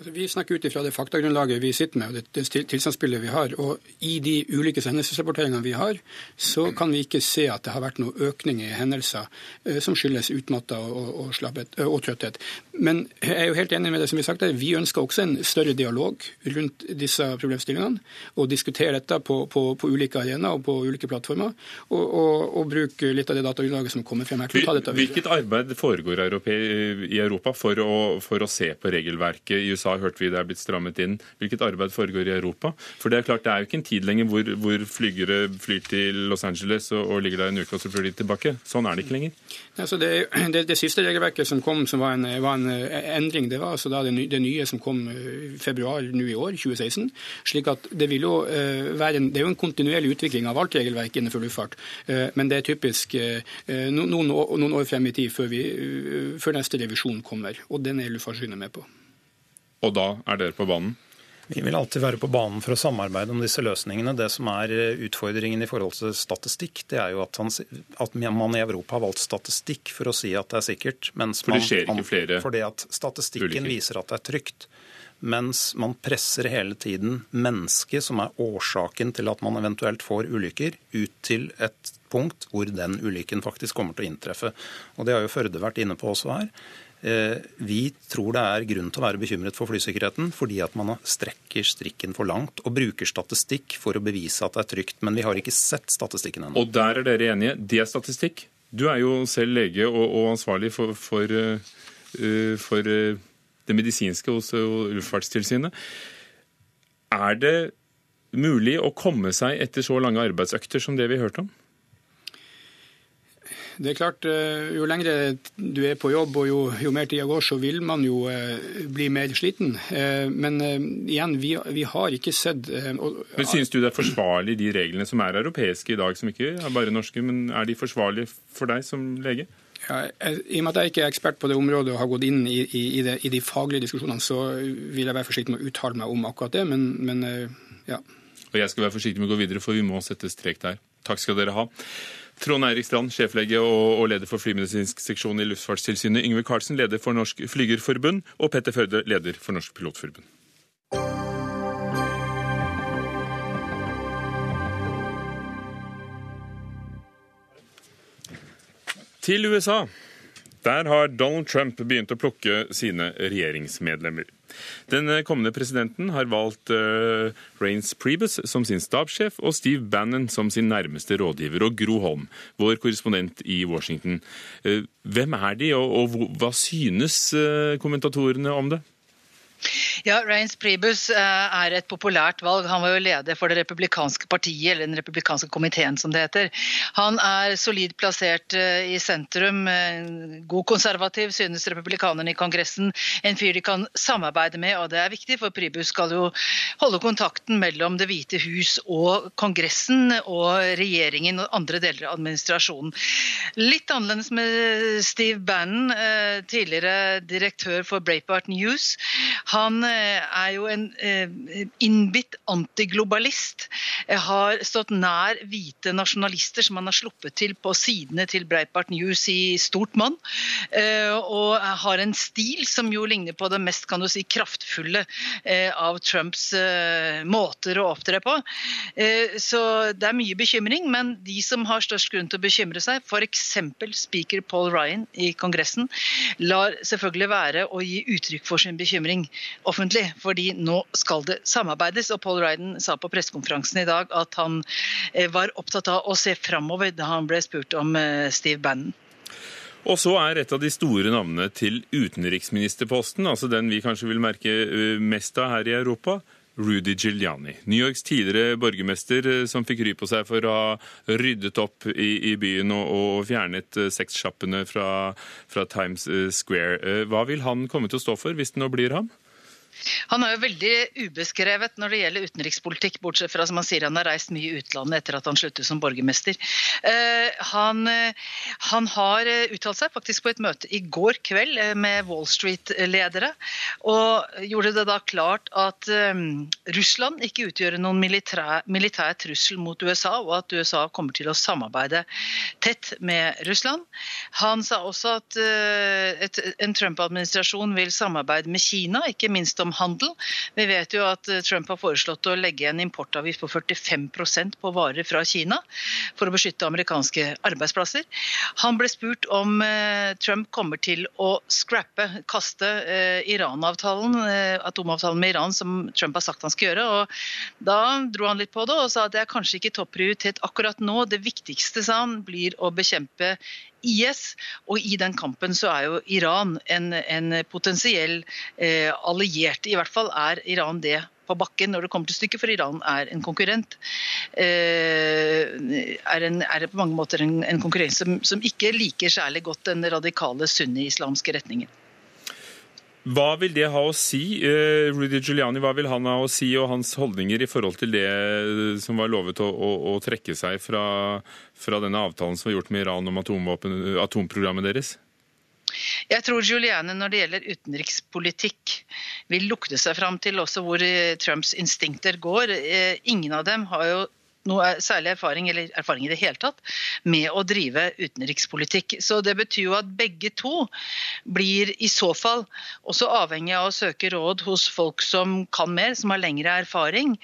Altså, vi snakker ut ifra det faktagrunnlaget vi sitter med og det, det tilstandsbildet vi har. og I de ulike hendelsesrapporteringene vi har, så kan vi ikke se at det har vært noen økning i hendelser eh, som skyldes utmatta og, og, slappet, og, trøtthet. Men jeg er jo helt enig med det som vi har sagt her. Vi ønsker også en større dialog rundt disse problemstillingene. Og diskutere dette på, på, på ulike arenaer og på ulike plattformer. Og, og, bruke litt av det datagrunnlaget som kommer frem her. Hvilket arbeid foregår i Europa for å, for å se på regelverket? I USA USA hørte vi det er blitt strammet inn. Hvilket arbeid foregår i Europa? For det er klart, det er jo ikke en tid lenger hvor, hvor flygere flyr til Los Angeles og, og, ligger der en uke og så flyr de tilbake. Sånn er det ikke lenger. Altså det, det, det, siste regelverket som kom som var en, var en eh, endring, det var altså det, det, nye som kom i eh, februar nå i år, 2016. slik at Det vil jo eh, være en, det er jo en kontinuerlig utvikling av alt regelverk innenfor luftfart. Men det er typisk noen, noen år frem i tid før, vi, før neste revisjon kommer. Og den er Luftfartstilsynet med på og da er dere på banen? Vi vil alltid være på banen for å samarbeide om disse løsningene. Det som er eh, utfordringen i forhold til statistikk, det er jo at, han, at man i Europa har valgt statistikk for å si at det er sikkert. Mens for det skjer ikke flere ulykker? Fordi at statistikken ulykker. viser at det er trygt. Mens man presser hele tiden mennesket, som er årsaken til at man eventuelt får ulykker, ut til et punkt hvor den ulykken faktisk kommer til å inntreffe. Og Det har jo Førde vært inne på også her. Eh, vi tror det er grunn til å være bekymret for flysikkerheten fordi at man strekker strikken for langt og bruker statistikk for å bevise at det er trygt. Men vi har ikke sett statistikken ennå. Og der er dere enige. Det er statistikk. Du er jo selv lege og, og ansvarlig for, for, uh, for uh, det medisinske hos Luftfartstilsynet. Er det mulig å komme seg etter så lange arbeidsøkter som det vi hørte om? Det er klart, eh, Jo lengre du er på jobb og jo, jo mer tida går, så vil man jo eh, bli mer sliten. Eh, men igjen, vi, vi har ikke sett og, Men Synes du det er forsvarlig, de reglene som er europeiske i dag, som ikke er bare norske, men er de forsvarlige for deg som lege? Ja, I og med at jeg ikke er ekspert på det området og har gått inn i, i, i, det, i de faglige diskusjonene, så vil jeg være forsiktig med å uttale meg om akkurat det. Men, men ja. Og jeg skal være forsiktig med å gå videre, for vi må sette strek der. Takk skal dere ha. Trond Eirik Strand, sjeflege og, leder for flymedisinsk seksjon i Luftfartstilsynet. Yngve Karlsen, leder for Norsk Flygerforbund. Og Petter Førde, leder for Norsk Pilotforbund. Til USA. Der har Donald Trump begynt å plukke sine regjeringsmedlemmer. Den kommende presidenten har valgt uh, Rains Priebus som sin stabssjef og Steve Bannon som sin nærmeste rådgiver. Og Gro Holm, vår korrespondent i Washington. Uh, hvem er de, og, og hva synes uh, kommentatorene om det? Ja, Reince Pribus eh, er et populært valg. Han var jo leder for det republikanske partiet, eller den republikanske komiteen som det heter. Han er solid plassert eh, i sentrum, god konservativ, synes republikanerne i Kongressen. En fyr de kan samarbeide med, og det er viktig, for Pribus skal jo holde kontakten mellom Det hvite hus og Kongressen og regjeringen og andre deler av administrasjonen. Litt annerledes med Steve Bannon, tidligere direktør for Breitbart News. Han Eh, er jo en eh, innbitt antiglobalist. Har stått nær hvite nasjonalister som han har sluppet til på sidene til Breitbart News i stort monn. Eh, og har en stil som jo ligner på det mest kan du si, kraftfulle av Trumps måter å opptre på. Så det er mye bekymring, men de som har størst grunn til å bekymre seg, f.eks. speaker Paul Ryan i Kongressen, lar selvfølgelig være å gi uttrykk for sin bekymring offentlig, fordi nå skal det samarbeides. Og Paul Ryden sa på pressekonferansen i dag at han eh, var opptatt av å se framover da han ble spurt om eh, Steve Bannon. Og så er et av de store navnene til utenriksministerposten, altså den vi kanskje vil merke eh, mest av her i Europa, Rudy Giuliani. New Yorks tidligere borgermester som fikk ry på seg for å ha ryddet opp i, i byen og, og fjernet sexsjappene fra, fra Times Square. Hva vil han komme til å stå for hvis det nå blir ham? Han er jo veldig ubeskrevet når det gjelder utenrikspolitikk, bortsett fra som han sier han har reist mye i utlandet etter at han sluttet som borgermester. Eh, han, eh, han har eh, uttalt seg faktisk på et møte i går kveld med Wall Street-ledere, og gjorde det da klart at Russland ikke utgjør noen militær, militær trussel mot USA, og at USA kommer til å samarbeide tett med Russland. Han sa også at et, en Trump-administrasjon vil samarbeide med Kina, ikke minst om handel. Vi vet jo at eh, Trump har foreslått å legge en importavgift på 45% på varer fra Kina for å beskytte amerikanske arbeidsplasser. Han ble spurt om eh, Trump kommer til å scrappe, kaste eh, Iran-avtalen, atomavtalen med Iran som Trump har sagt han skal gjøre. og Da dro han litt på det og sa at det er kanskje ikke topprioritet akkurat nå. Det viktigste sa han, blir å bekjempe IS. Og i den kampen så er jo Iran en, en potensiell eh, alliert. I hvert fall er Iran det på bakken når det kommer til stykket, for Iran er en konkurrent. Eh, er, en, er på mange måter en, en konkurrent som, som, ikke liker særlig godt den radikale sunni-islamske retningen. Hva vil det ha å si, uh, Rudy Giuliani, hva vil han ha å si og hans holdninger i forhold til det eh, som var lovet å, å, å trekke seg fra, fra, denne avtalen som var gjort med Iran om atomprogrammet deres? Jeg tror Giuliani når det gjelder utenrikspolitikk vil lukte seg fram til også hvor eh, Trumps instinkter går. Ingen av dem har jo noe særlig erfaring, eller erfaring i det hele tatt, med å drive utenrikspolitikk. Så det betyr jo at begge to blir i så fall også avhengig av å søke råd hos folk som kan mer, som har lengre erfaring.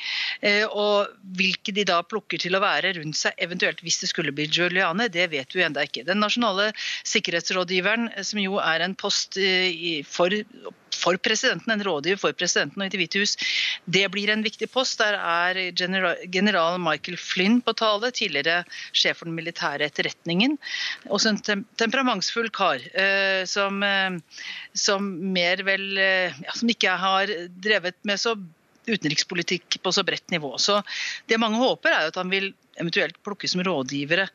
Eh, og hvilke de da plukker til å være rundt seg, eventuelt hvis det skulle bli Giuliane, det vet vi ennå ikke. Den nasjonale sikkerhetsrådgiveren, som jo er en post eh, for for presidenten, en rådgiver for presidenten og i Det hvite hus. Det blir en viktig post. Der er general Michael Flynn på tale, tidligere sjef for den militære etterretningen. Også en temperamentsfull kar eh, som, eh, som, mer vel eh, ja, Som ikke har drevet med så utenrikspolitikk på så bredt nivå. Så det mange håper, er at han vil eventuelt plukke som rådgivere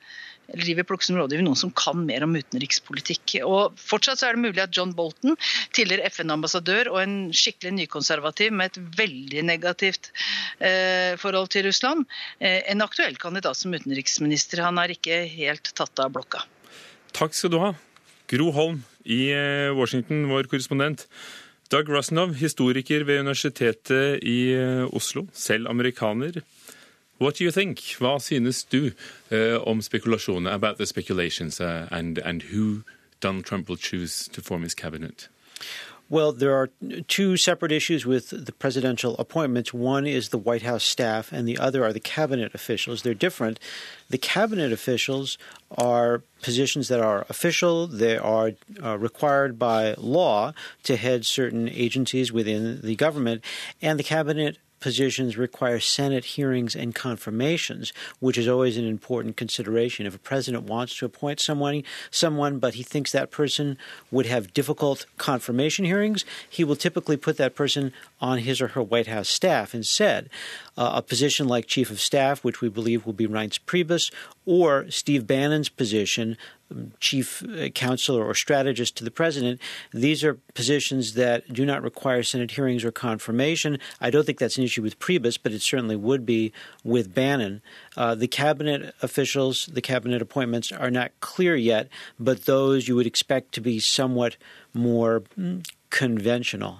driver plukke som rådgiver noen som kan mer om utenrikspolitikk. Og Fortsatt er det mulig at John Bolton, tidligere FN-ambassadør og en skikkelig nykonservativ med et veldig negativt eh, forhold til Russland, eh, en aktuell kandidat som utenriksminister. Han er ikke helt tatt av blokka. Takk skal du ha. Gro Holm i eh, Washington, vår korrespondent. Doug Rusnov, historiker ved Universitetet i eh, Oslo, selv amerikaner. What do you think? Hva synes du uh, om spekulasjonene, about the speculations uh, and, and who Donald Trump will choose to form his cabinet? Well, there are two separate issues with the presidential appointments. One is the White House staff, and the other are the cabinet officials. They're different. The cabinet officials are positions that are official, they are uh, required by law to head certain agencies within the government, and the cabinet positions require Senate hearings and confirmations, which is always an important consideration. If a president wants to appoint someone, someone, but he thinks that person would have difficult confirmation hearings, he will typically put that person on his or her White House staff instead. Uh, a position like chief of staff, which we believe will be Reince Priebus, or Steve Bannon's position, chief uh, counselor or strategist to the president. These are positions that do not require Senate hearings or confirmation. I don't think that's an issue with Priebus, but it certainly would be with Bannon. Uh, the cabinet officials, the cabinet appointments are not clear yet, but those you would expect to be somewhat more mm, conventional.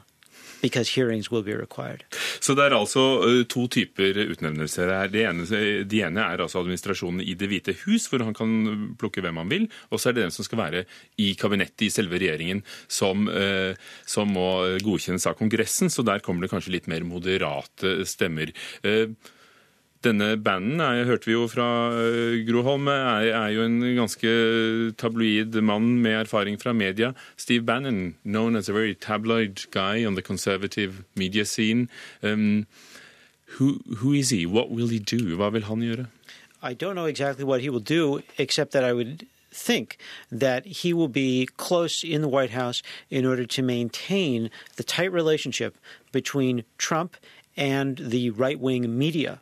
Så det er altså eh, to typer utnevnelser her. Det ene, de ene er altså administrasjonen i Det hvite hus, hvor han kan plukke hvem han vil. Og så er det den som skal være i kabinettet, i selve regjeringen, som, eh, som må godkjennes av Kongressen. Så der kommer det kanskje litt mer moderate stemmer. Denne banden er, hørte vi jo fra eh, Gro Holm, er, er, jo en ganske tabloid mann med erfaring fra media. Steve Bannon, known as a very tabloid guy on the conservative media scene. Um, who, who is he? What will he do? Hva vil han gjøre? I don't know exactly what he will do, except that I would think that he will be close in the White House in order to maintain the tight relationship between Trump and the right wing media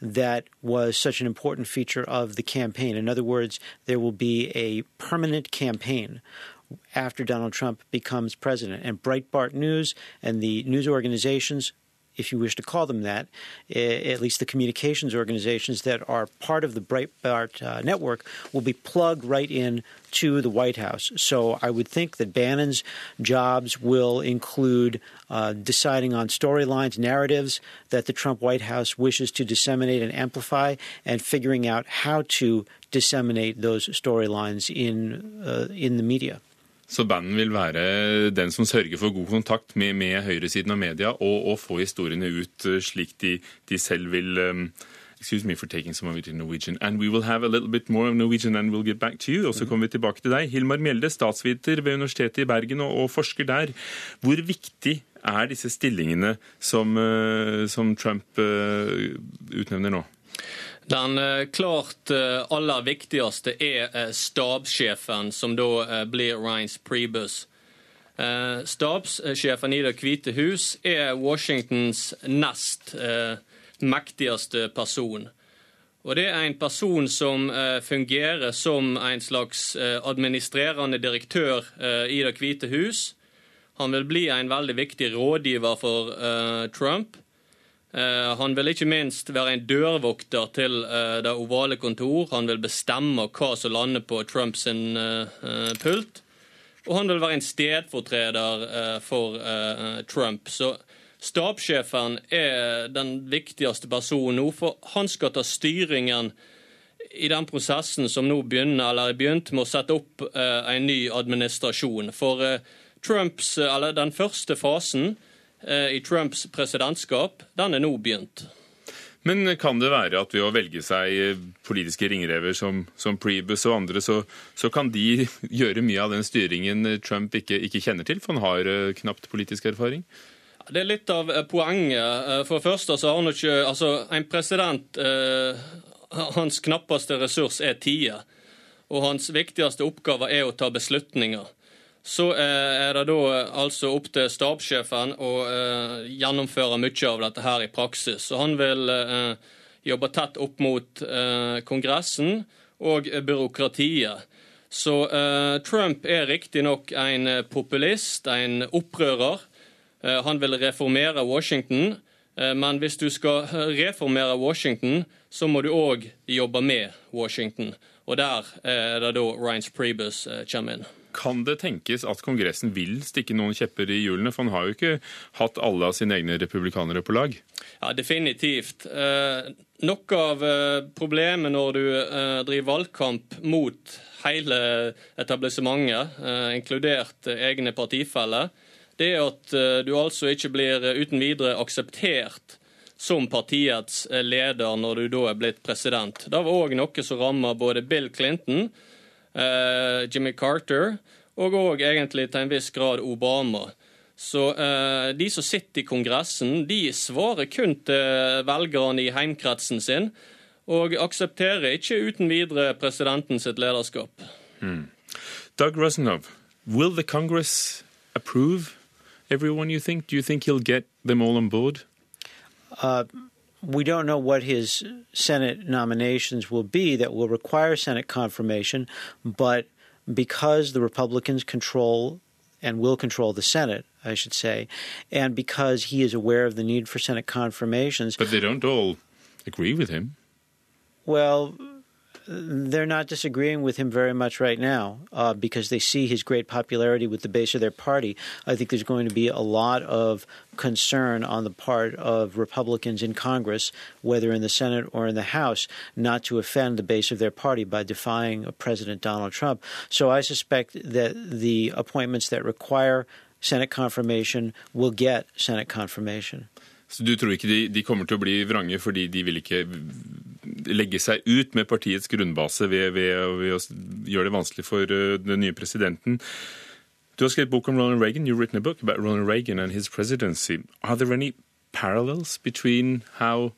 that was such an important feature of the campaign. In other words, there will be a permanent campaign after Donald Trump becomes president. And Breitbart News and the news organizations if you wish to call them that, at least the communications organizations that are part of the Breitbart uh, network, will be plugged right in to the White House. So I would think that Bannon's jobs will include uh, deciding on storylines, narratives that the Trump White House wishes to disseminate and amplify, and figuring out how to disseminate those storylines in uh, in the media. Så banden vil være den som sørger for god kontakt med, med høyresiden av media, og, og, få historiene ut eh, slik de, de selv vil um, Excuse me for taking some of it in Norwegian. And we will have a little bit more of Norwegian and we'll get back to you. Og så kommer vi tilbake til deg. Hilmar Mjelde, statsviter ved Universitetet i Bergen og, og forsker der. Hvor viktig er disse stillingene som, uh, som Trump uh, utnevner nå? Den eh, klart eh, aller viktigste er eh, stabssjefen, som da blir Ryans Priebus. Stabssjefen i Det hvite hus er Washingtons nest mektigste person. Og Det er en person som fungerer som en slags administrerende direktør i Det hvite hus. Han vil bli en veldig viktig rådgiver for Trump. Eh, han vil ikke minst være en dørvokter til eh, det ovale kontor. Han vil bestemme hva som lander på Trumps eh, pult. Og han vil være en stedfortreder for Trump. Så stabssjefen er den viktigste personen nå, for han skal ta styringen i den prosessen som nå begynner, eller er begynt med å sette opp en ny administrasjon. For Trumps, eller den første fasen i Trumps presidentskap, den er nå begynt. Men kan det være at ved å velge seg eh, politiske ringrever som, som Prebus og andre, så, så, kan de gjøre mye av den styringen Trump ikke, ikke kjenner til, for han har uh, knapt politisk erfaring? Det er litt av poenget. For det første så har han ikke Altså, en president Hans knappeste ressurs er tida. Og hans viktigste oppgave er å ta beslutninger. Så eh, er det da eh, altså opp til stabssjefen å eh, gjennomføre mye av dette her i praksis. Så han vil jobbe tett opp mot Kongressen og byråkratiet. Så Trump er riktignok en populist, en opprører. han vil reformere Washington. Men hvis du skal reformere Washington, så må du òg jobbe med Washington. Og der er det da Reince Priebus kommer inn. Kan det tenkes at Kongressen vil stikke noen kjepper i hjulene? For han har jo ikke hatt alle av sine egne republikanere på lag. Ja, Definitivt. Eh, noe av eh, problemet når du eh, driver valgkamp mot hele etablissementet, eh, inkludert egne partifeller, det er at eh, du altså ikke blir uten videre akseptert som partiets eh, leder når du da er blitt president. Det var òg noe som ramma både Bill Clinton Jimmy Carter og òg egentlig til en viss grad Obama. Så eh, de som sitter i Kongressen, de svarer kun til velgerne i heimkretsen sin, og aksepterer ikke uten videre presidenten sitt lederskap. Hmm. Doug Rusinov, will the Congress approve everyone you think? Do you think he'll get them all on board? Uh, we don't know what his Senate nominations will be that will require Senate confirmation, but because the Republicans control and will control the Senate, I should say, and because he is aware of the need for Senate confirmations. But they don't all agree with him. Well, they're not disagreeing with him very much right now uh, because they see his great popularity with the base of their party. I think there's going to be a lot of concern on the part of Republicans in Congress, whether in the Senate or in the House, not to offend the base of their party by defying President Donald Trump. So I suspect that the appointments that require Senate confirmation will get Senate confirmation. Så du tror ikke de, de, kommer til å bli vrange fordi de vil ikke legge seg ut med partiets grunnbase ved, ved, ved å gjøre det vanskelig for uh, den nye presidenten? Du har skrevet bok om Ronald Reagan. You've written a book about Ronald Reagan and his presidency. Are there any parallels between how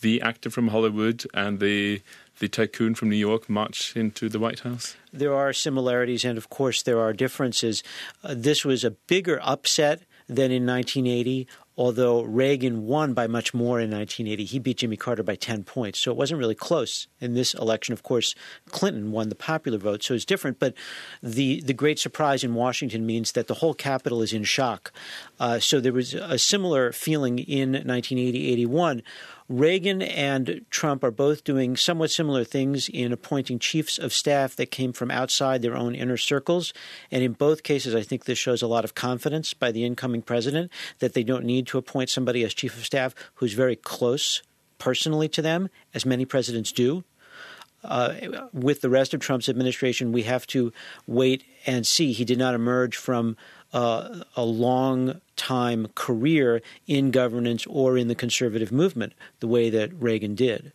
the actor from Hollywood and the the tycoon from New York march into the White House? There are similarities, and of course, there are differences. Uh, this was a bigger upset than in 1980 although Reagan won by much more in 1980. He beat Jimmy Carter by 10 points. So it wasn't really close in this election. Of course, Clinton won the popular vote, so it's different. But the, the great surprise in Washington means that the whole capital is in shock. Uh, so there was a similar feeling in 1980 81 Reagan and Trump are both doing somewhat similar things in appointing chiefs of staff that came from outside their own inner circles. And in both cases, I think this shows a lot of confidence by the incoming president that they don't need to appoint somebody as chief of staff who's very close personally to them, as many presidents do. Uh, with the rest of Trump's administration, we have to wait and see. He did not emerge from uh, a long time career in governance or in the conservative movement the way that Reagan did.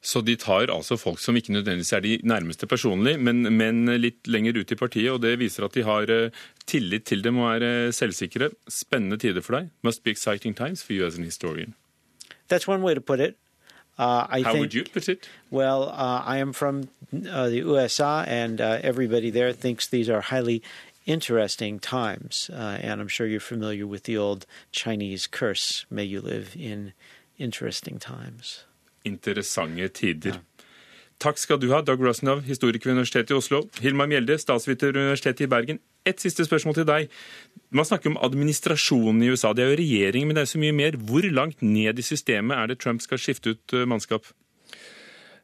Så de tar altså folk som ikke nødvendigvis er de nærmeste personlig, men, men, litt lenger ut i partiet. og Det viser at de har uh, tillit til dem og er uh, selvsikre. Spennende tider for deg. Must be exciting times for you as an historian. That's one way to put it. Uh, I How think, would you put it? Well, uh, I am from uh, the USA, and uh, everybody there thinks these are highly interesting times. Uh, and I'm sure you're familiar with the old Chinese curse may you live in interesting times. Interessante tider. Ja. Takk skal du ha, Doug Rosnow, historiker ved Universitetet i Oslo. Hilmar Mjelde, statsviter ved Universitetet i Bergen. Et siste spørsmål til deg. Man snakker om administrasjonen i USA. Det er jo regjering, men det er så mye mer. Hvor langt ned i systemet er det Trump skal skifte ut eh, mannskap?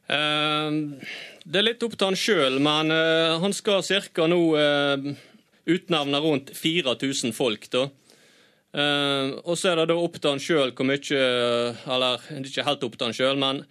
Uh, det er litt opp til han sjøl, men uh, han skal ca. nå uh, utnevner rundt 4000 folk. da. Uh, og så er det da opp til han sjøl hvor mye Eller ikke helt opp til han sjøl, men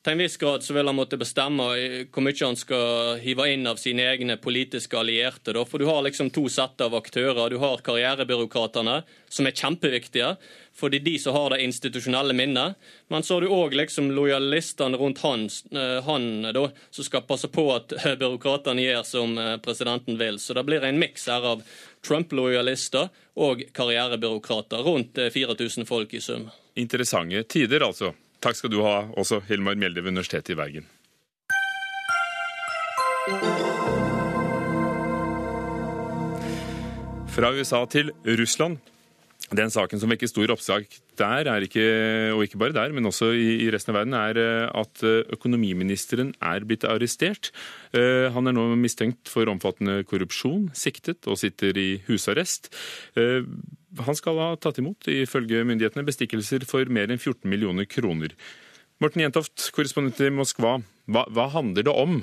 til en viss grad så vil han måtte bestemme hvor mye han skal hive inn av sine egne politiske allierte. Da. For du har liksom to sett av aktører. Du har karrierebyråkratene, som er kjempeviktige. For det er de som har det institusjonelle minnet. Men så har du òg liksom lojalistene rundt han, eh, han da, som skal passe på at byråkratene gjør som eh, presidenten vil. Så det blir en miks her av Trump-lojalister og karrierebyråkrater. Rundt 4000 eh, folk i sum. Interessante tider, altså. Takk skal du ha også, Hilmar Mjelde ved Universitetet i Bergen. Fra USA til Russland. Den saken som vekker stor oppsak der, er ikke, og ikke bare der, men også i, resten av verden, er eh, at eh, økonomiministeren er blitt arrestert. Eh, han er nå mistenkt for omfattende korrupsjon, siktet og sitter i husarrest. Han skal ha tatt imot, ifølge myndighetene, bestikkelser for mer enn 14 millioner kroner. Morten Jentoft, korrespondent i Moskva. Hva, hva handler det om?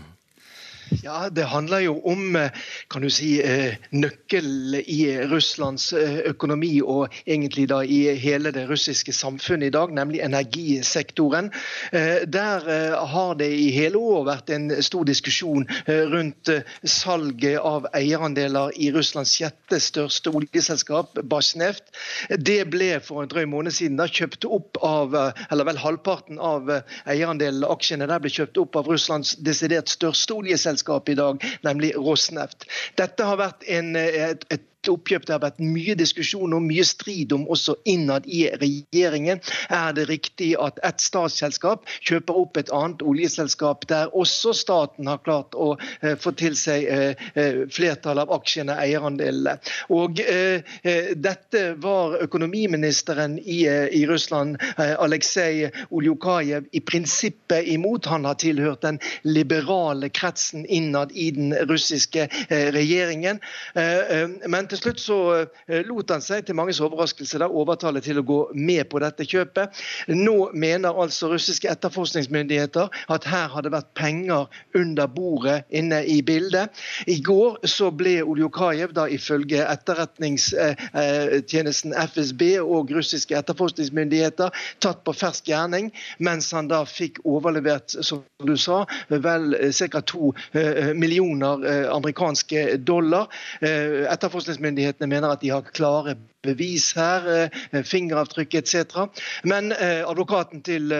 Ja, Det handler jo om eh, kan du si, eh, nøkkel i Russlands eh, økonomi og egentlig da i hele det russiske samfunnet i dag, nemlig energisektoren. Der har det i hele år vært en stor diskusjon rundt salget av eierandeler i Russlands sjette største oljeselskap, Basjneft. Det ble for en drøy måned siden da kjøpt opp av, eller vel halvparten av eierandelene, aksjene der ble kjøpt opp av Russlands desidert største oljeselskap selskap i dag, nemlig Rosneft. Dette har vært en, et, et nytt oppkjøp det har vært mye diskusjon og mye strid om også innad i regjeringen. Er det riktig at et statsselskap kjøper opp et annet oljeselskap der også staten har klart å uh, få til seg flertallet flertall av aksjene, eierandelene? Og Dette var økonomiministeren i, i Russland, Aleksej Oljukajev, i prinsippet imot. Han har tilhørt den liberale kretsen innad i den russiske regjeringen. Men til slutt så lot han seg til manges overraskelse da overtale til å gå med på dette kjøpet. Nå mener altså russiske etterforskningsmyndigheter at her har det vært penger under bordet inne i bildet. I går så ble Oljokajev, da ifølge etterretningstjenesten FSB og russiske etterforskningsmyndigheter tatt på fersk gjerning, mens han da fikk overlevert, som du sa, vel ca. to eh, millioner eh, amerikanske dollar. Eh, etterforskningsmyndighetene mener at de har klare bevis her, fingeravtrykk etc. Men advokaten til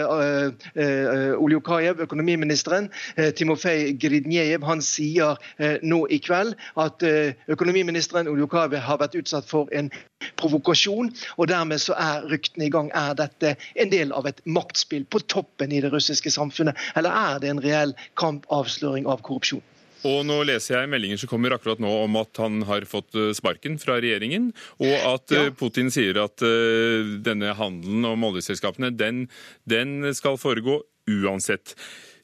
Oljukajev, økonomiministeren, Timofej Gridnjejev, han sier nå i kveld at økonomiministeren Oljukajev har vært utsatt for en provokasjon, og dermed så er ryktene i gang. Er dette en del av et maktspill på toppen i det russiske samfunnet, eller er det en reell kampavsløring av korrupsjon? Og nå leser jeg meldinger som kommer akkurat nå om at han har fått eh, sparken fra regjeringen, og at ja. Eh, Putin sier at uh, denne handelen om oljeselskapene, den, den skal foregå uansett.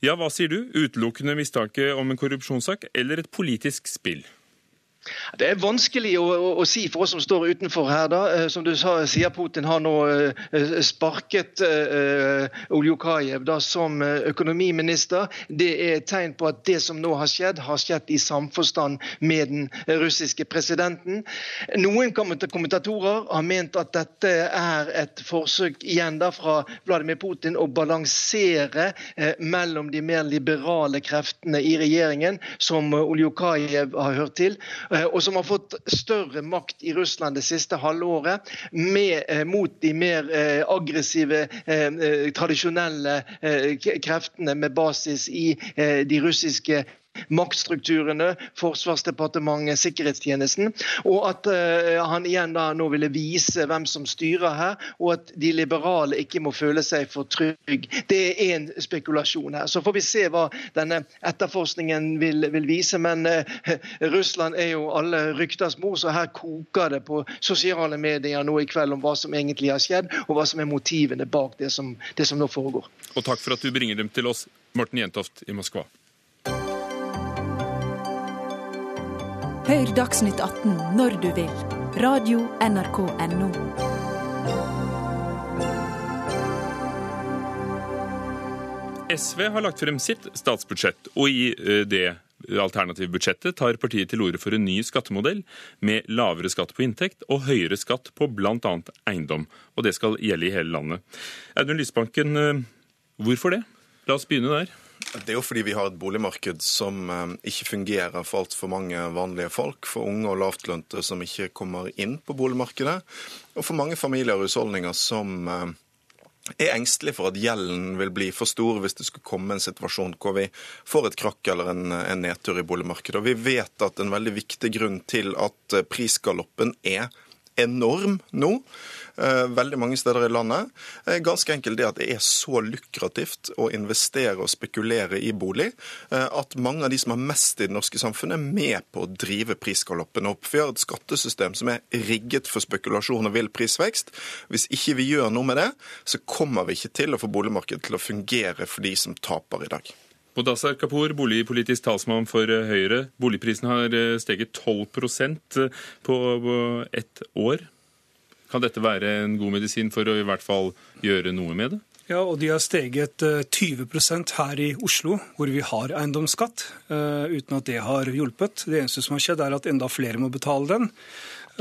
Ja, hva sier du? Utelukkende mistanke om en korrupsjonssak eller et politisk spill? Det er vanskelig å, å, å, si for oss som står utenfor her. da. Eh, som du sa, sier Putin har nå uh, sparket uh, Oljukajev da, som økonomiminister. Det er et tegn på at det som nå har skjedd, har skjedd i samforstand med den russiske presidenten. Noen kommentatorer har ment at dette er et forsøk igjen da fra Vladimir Putin å balansere uh, mellom de mer liberale kreftene i regjeringen, som Oljukajev har hørt til Eh, og som har fått større makt i Russland det siste halvåret, med, eh, mot de mer eh, aggressive, tradisjonelle kreftene med basis i de russiske maktstrukturene, Forsvarsdepartementet, sikkerhetstjenesten. Og at uh, han igjen da nå ville vise hvem som styrer her, og at de liberale ikke må føle seg for trygg. Det er en spekulasjon her. Så får vi se hva denne etterforskningen vil, vil vise. Men uh, Russland er jo alle rykters mor, så her koker det på sosiale medier nå i kveld om hva som egentlig har skjedd, og hva som er motivene bak det som, det som nå foregår. Og takk for at du bringer dem til oss, Morten Jentoft i Moskva. Hør Dagsnytt 18 når du vil. Radio NRK Radio.nrk.no. SV har lagt frem sitt statsbudsjett, og i eh, det alternative budsjettet tar partiet til orde for en ny skattemodell med lavere skatt på inntekt og høyere skatt på bl.a. eiendom. Og det skal gjelde i hele landet. Audun Lysbanken, eh, hvorfor det? La oss begynne der. Det er jo fordi vi har et boligmarked som eh, ikke fungerer for altfor mange vanlige folk. For unge og lavtlønte som ikke kommer inn på boligmarkedet. Og for mange familier og husholdninger som eh, er engstelige for at gjelden vil bli for stor hvis det skulle komme en situasjon hvor vi får et krakk eller en, en nedtur i boligmarkedet. Og vi vet at en veldig viktig grunn til at eh, prisgaloppen er enorm nå, veldig mange steder i landet. Eh, ganske enkelt det at det er så lukrativt å investere og spekulere i bolig eh, at mange av de som har mest i det norske samfunnet, er med på å drive prisgaloppen opp. Vi har et skattesystem som er rigget for spekulasjon og vill prisvekst. Hvis ikke vi gjør noe med det, så kommer vi ikke til å få boligmarkedet til å fungere for de som taper i dag. Mudassar Kapur, boligpolitisk talsmann for Høyre. Boligprisen har steget 12% på ett år. Kan dette være en god medisin for å i hvert fall gjøre noe med det? Ja, og de har steget 20 eh, her i Oslo, hvor vi har eiendomsskatt, eh, uten at det har hjulpet. Det eneste som har skjedd, er at enda flere må betale den.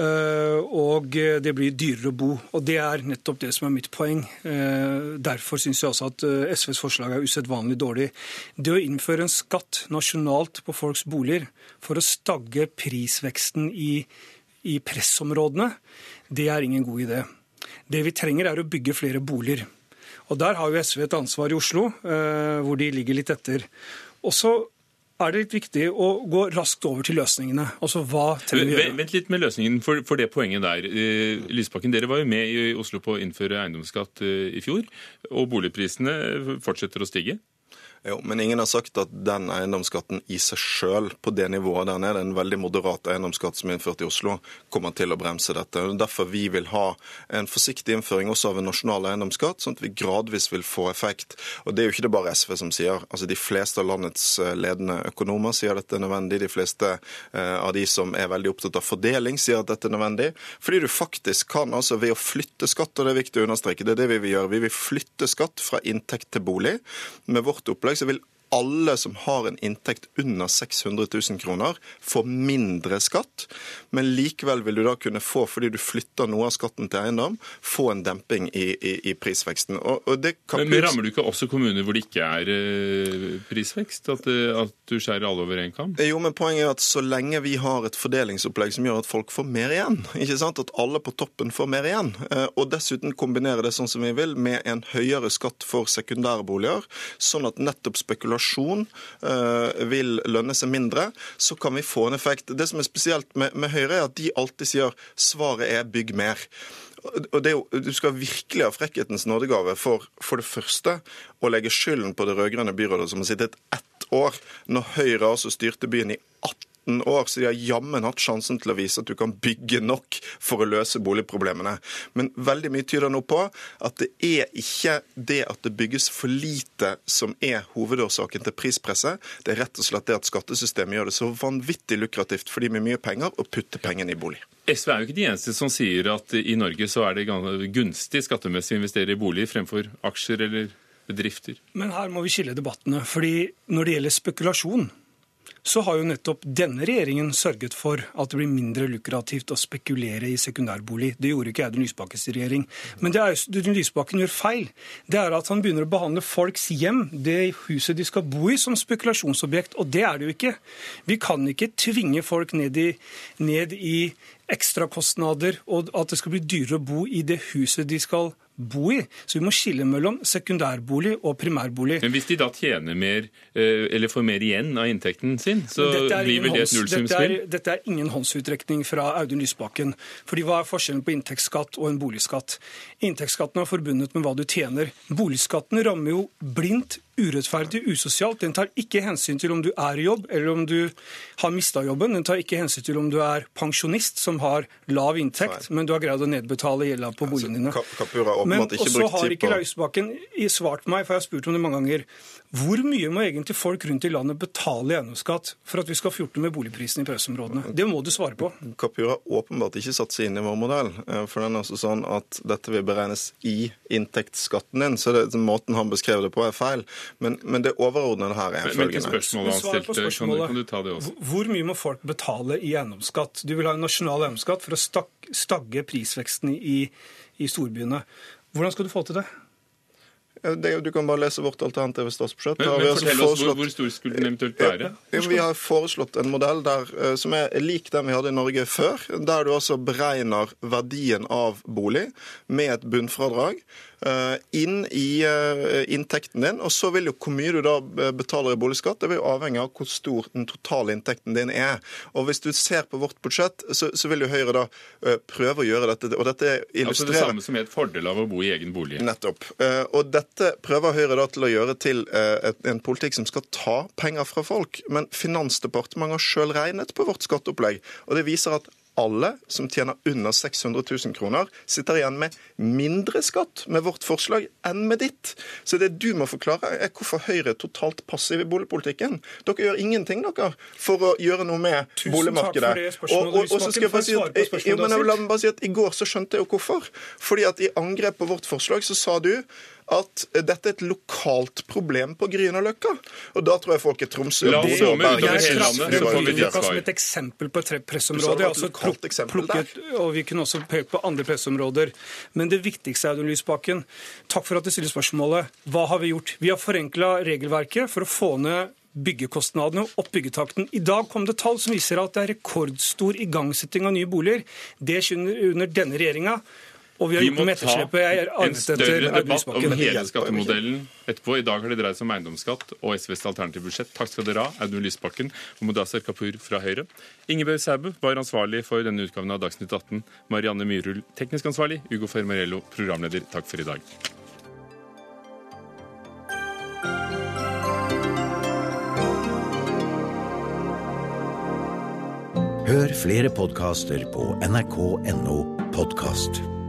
Eh, og det blir dyrere å bo. Og det er nettopp det som er mitt poeng. Derfor syns jeg også at SVs forslag er usedvanlig dårlig. Det å innføre en skatt nasjonalt på folks boliger for å stagge prisveksten i, i pressområdene, det er ingen god idé. Det vi trenger, er å bygge flere boliger. Og Der har jo SV et ansvar i Oslo, eh, hvor de ligger litt etter. Og så er det litt viktig å gå raskt over til løsningene. Altså, hva trenger vi gjøre? Vent litt med løsningen for, for det poenget der. Eh, Lysbakken, dere var jo med i Oslo på å innføre eiendomsskatt eh, i fjor, og boligprisene fortsetter å stige. Jo, Men ingen har sagt at den eiendomsskatten i seg sjøl, på det nivået der nede, en veldig moderat eiendomsskatt som er innført i Oslo, kommer til å bremse dette. Det er Derfor vi vil ha en forsiktig innføring også av en nasjonal eiendomsskatt, sånn at vi gradvis vil få effekt. Og Det er jo ikke det bare SV som sier. Altså De fleste av landets eh, ledende økonomer sier dette er nødvendig. De fleste eh, av de som er veldig opptatt av fordeling, sier at dette er nødvendig. Fordi du faktisk kan, altså ved å flytte skatt, og det er viktig å understreke, det er det vi vil gjøre. Vi vil flytte skatt fra inntekt til bolig. Med vårt opplegg så vil alle som har en inntekt under 600 000 kroner, får mindre skatt. Men likevel vil du da kunne få, fordi du flytter noe av skatten til eiendom, få en demping i, i, i prisveksten. Og, og Men, men rammer du ikke også kommuner hvor det ikke er eh, prisvekst? At, eh, at du skjærer alle over én kam? Jo, men poenget er at så lenge vi har et fordelingsopplegg som gjør at folk får mer igjen, ikke sant? at alle på toppen får mer igjen, eh, og dessuten kombinere det sånn som vi vil, med en høyere skatt for sekundærboliger, sånn at nettopp spekulasjon eh, vil lønne seg mindre, så kan vi få en effekt. Det som er spesielt med, med Høyre, er at de alltid sier svaret er bygg mer. Og jo, Du skal virkelig ha frekkhetens nådegave for for det første å legge skylden på det rød-grønne byrådet som har sittet ett år, når Høyre altså styrte byen i 18 år, så de har jammen hatt sjansen til å vise at du kan bygge nok for å løse boligproblemene. Men veldig mye tyder nå på at det er ikke det at det bygges for lite som er hovedårsaken til prispresset. Det er rett og slett det at skattesystemet gjør det så vanvittig lukrativt for de med mye penger å putte pengene i bolig. SV er jo ikke de eneste som sier at i Norge så er det gunstig skattemessig å investere i bolig fremfor aksjer eller bedrifter. Men her må vi skille debattene. fordi når det gjelder spekulasjon, så har jo nettopp denne regjeringen sørget for at det blir mindre lukrativt å spekulere i sekundærbolig. Det gjorde ikke Audun Lysbakkens regjering. Men det Audun Lysbakken gjør feil, det er at han begynner å behandle folks hjem, det huset de skal bo i, som spekulasjonsobjekt. Og det er det jo ikke. Vi kan ikke tvinge folk ned i, ned i ekstrakostnader, og at det skal bli dyrere å bo i det huset de skal bo i. Så vi må skille mellom sekundærbolig og primærbolig. Men hvis de da tjener mer, eh, eller får mer igjen av inntekten sin, så blir vel det et nullsumspill? dette, dette er ingen håndsutrekning fra Audun Lysbakken. Fordi Hva er forskjellen på inntektsskatt og en boligskatt? Inntektsskatten er forbundet med hva du tjener. Boligskatten rammer jo blindt, urettferdig, usosialt. Den tar ikke hensyn til om du er i jobb eller om du har mista jobben. Den tar ikke hensyn til om du er pensjonist som har lav inntekt, men du har greid å nedbetale gjelda på boligene dine. Men også har ikke Lausbakken svart meg, for jeg har spurt om det mange ganger. Hvor mye må egentlig folk rundt i landet betale i eiendomsskatt for at vi skal fjorte med boligprisene i pressområdene? Det må du svare på. Kapur har åpenbart ikke satt seg inn i vår modell. eh, For den er altså sånn at dette vil beregnes i inntektsskatten din. Så det, måten han beskrev det på, er feil. Men, men det overordnede her er følgende. spørsmål Men han svar på kan du, kan du ta det også? Hvor mye må folk betale i eiendomsskatt? Du vil ha en nasjonal eiendomsskatt for å stagge prisveksten i, i storbyene. Hvordan skal du få til det? Du kan bare lese vårt alternative statsbudsjett. Men, men fortell altså oss hvor, hvor stor skulle den eventuelt være? Vi har foreslått en modell der, eh, som er lik den vi hadde i Norge før, der du altså beregner verdien av bolig med et bunnfradrag eh, inn i eh, inntekten din. Og så vil jo hvor mye du da betaler i boligskatt, det vil jo avhenge av hvor stor den totale inntekten din er. Og hvis du ser på vårt budsjett, så, så vil jo Høyre da prøve å gjøre dette. Og dette illustrerer Altså det samme som er et fordel av å bo i egen bolig. Nettopp. Og dette prøver Høyre da til å gjøre til eh, en politikk som skal ta penger fra folk. Men Finansdepartementet har sjøl regnet på vårt skatteopplegg, og det viser at alle som tjener under 600 000 kroner, sitter igjen med mindre skatt med vårt forslag enn med ditt. Så det du må forklare, er hvorfor Høyre er totalt passiv i boligpolitikken. Dere gjør ingenting dere for å gjøre noe med Tusen boligmarkedet. takk for det Og- og- og så skal jeg bare si at- Får jeg svare på spørsmålet Jo, men jeg la meg bare si at I går så skjønte jeg jo hvorfor. Fordi at I angrep på vårt forslag så sa du at dette er et lokalt problem på Grünerløkka. Og da tror jeg folk i Tromsø La oss Bergen utover hele landet, så får vi ditt svar. som et eksempel på et pressområde. altså plukket, og Vi kunne også peke på andre pressområder. Men det viktigste, Audun Lysbakken, takk for at du stiller spørsmålet. Hva har vi gjort? Vi har forenkla regelverket for å få ned byggekostnadene og opp byggetakten. I dag kom det tall som viser at det er rekordstor igangsetting av nye boliger. Det skjer under denne regjeringa. Og vi har gjort noe med etterslepet. Jeg er en arvet etter større Audun debatt om hele skattemodellen etterpå. I dag har det dreid seg om eiendomsskatt og SVs alternative budsjett. Takk skal dere ha, Audun Lysbakken og Mudassar Kapur fra Høyre. Ingebjørg Sæbø var ansvarlig for denne utgaven av Dagsnytt 18. Marianne Myhrul, teknisk ansvarlig. Ugo Fermarello programleder. Takk for i dag. Hør flere podkaster på nrk.no podkast.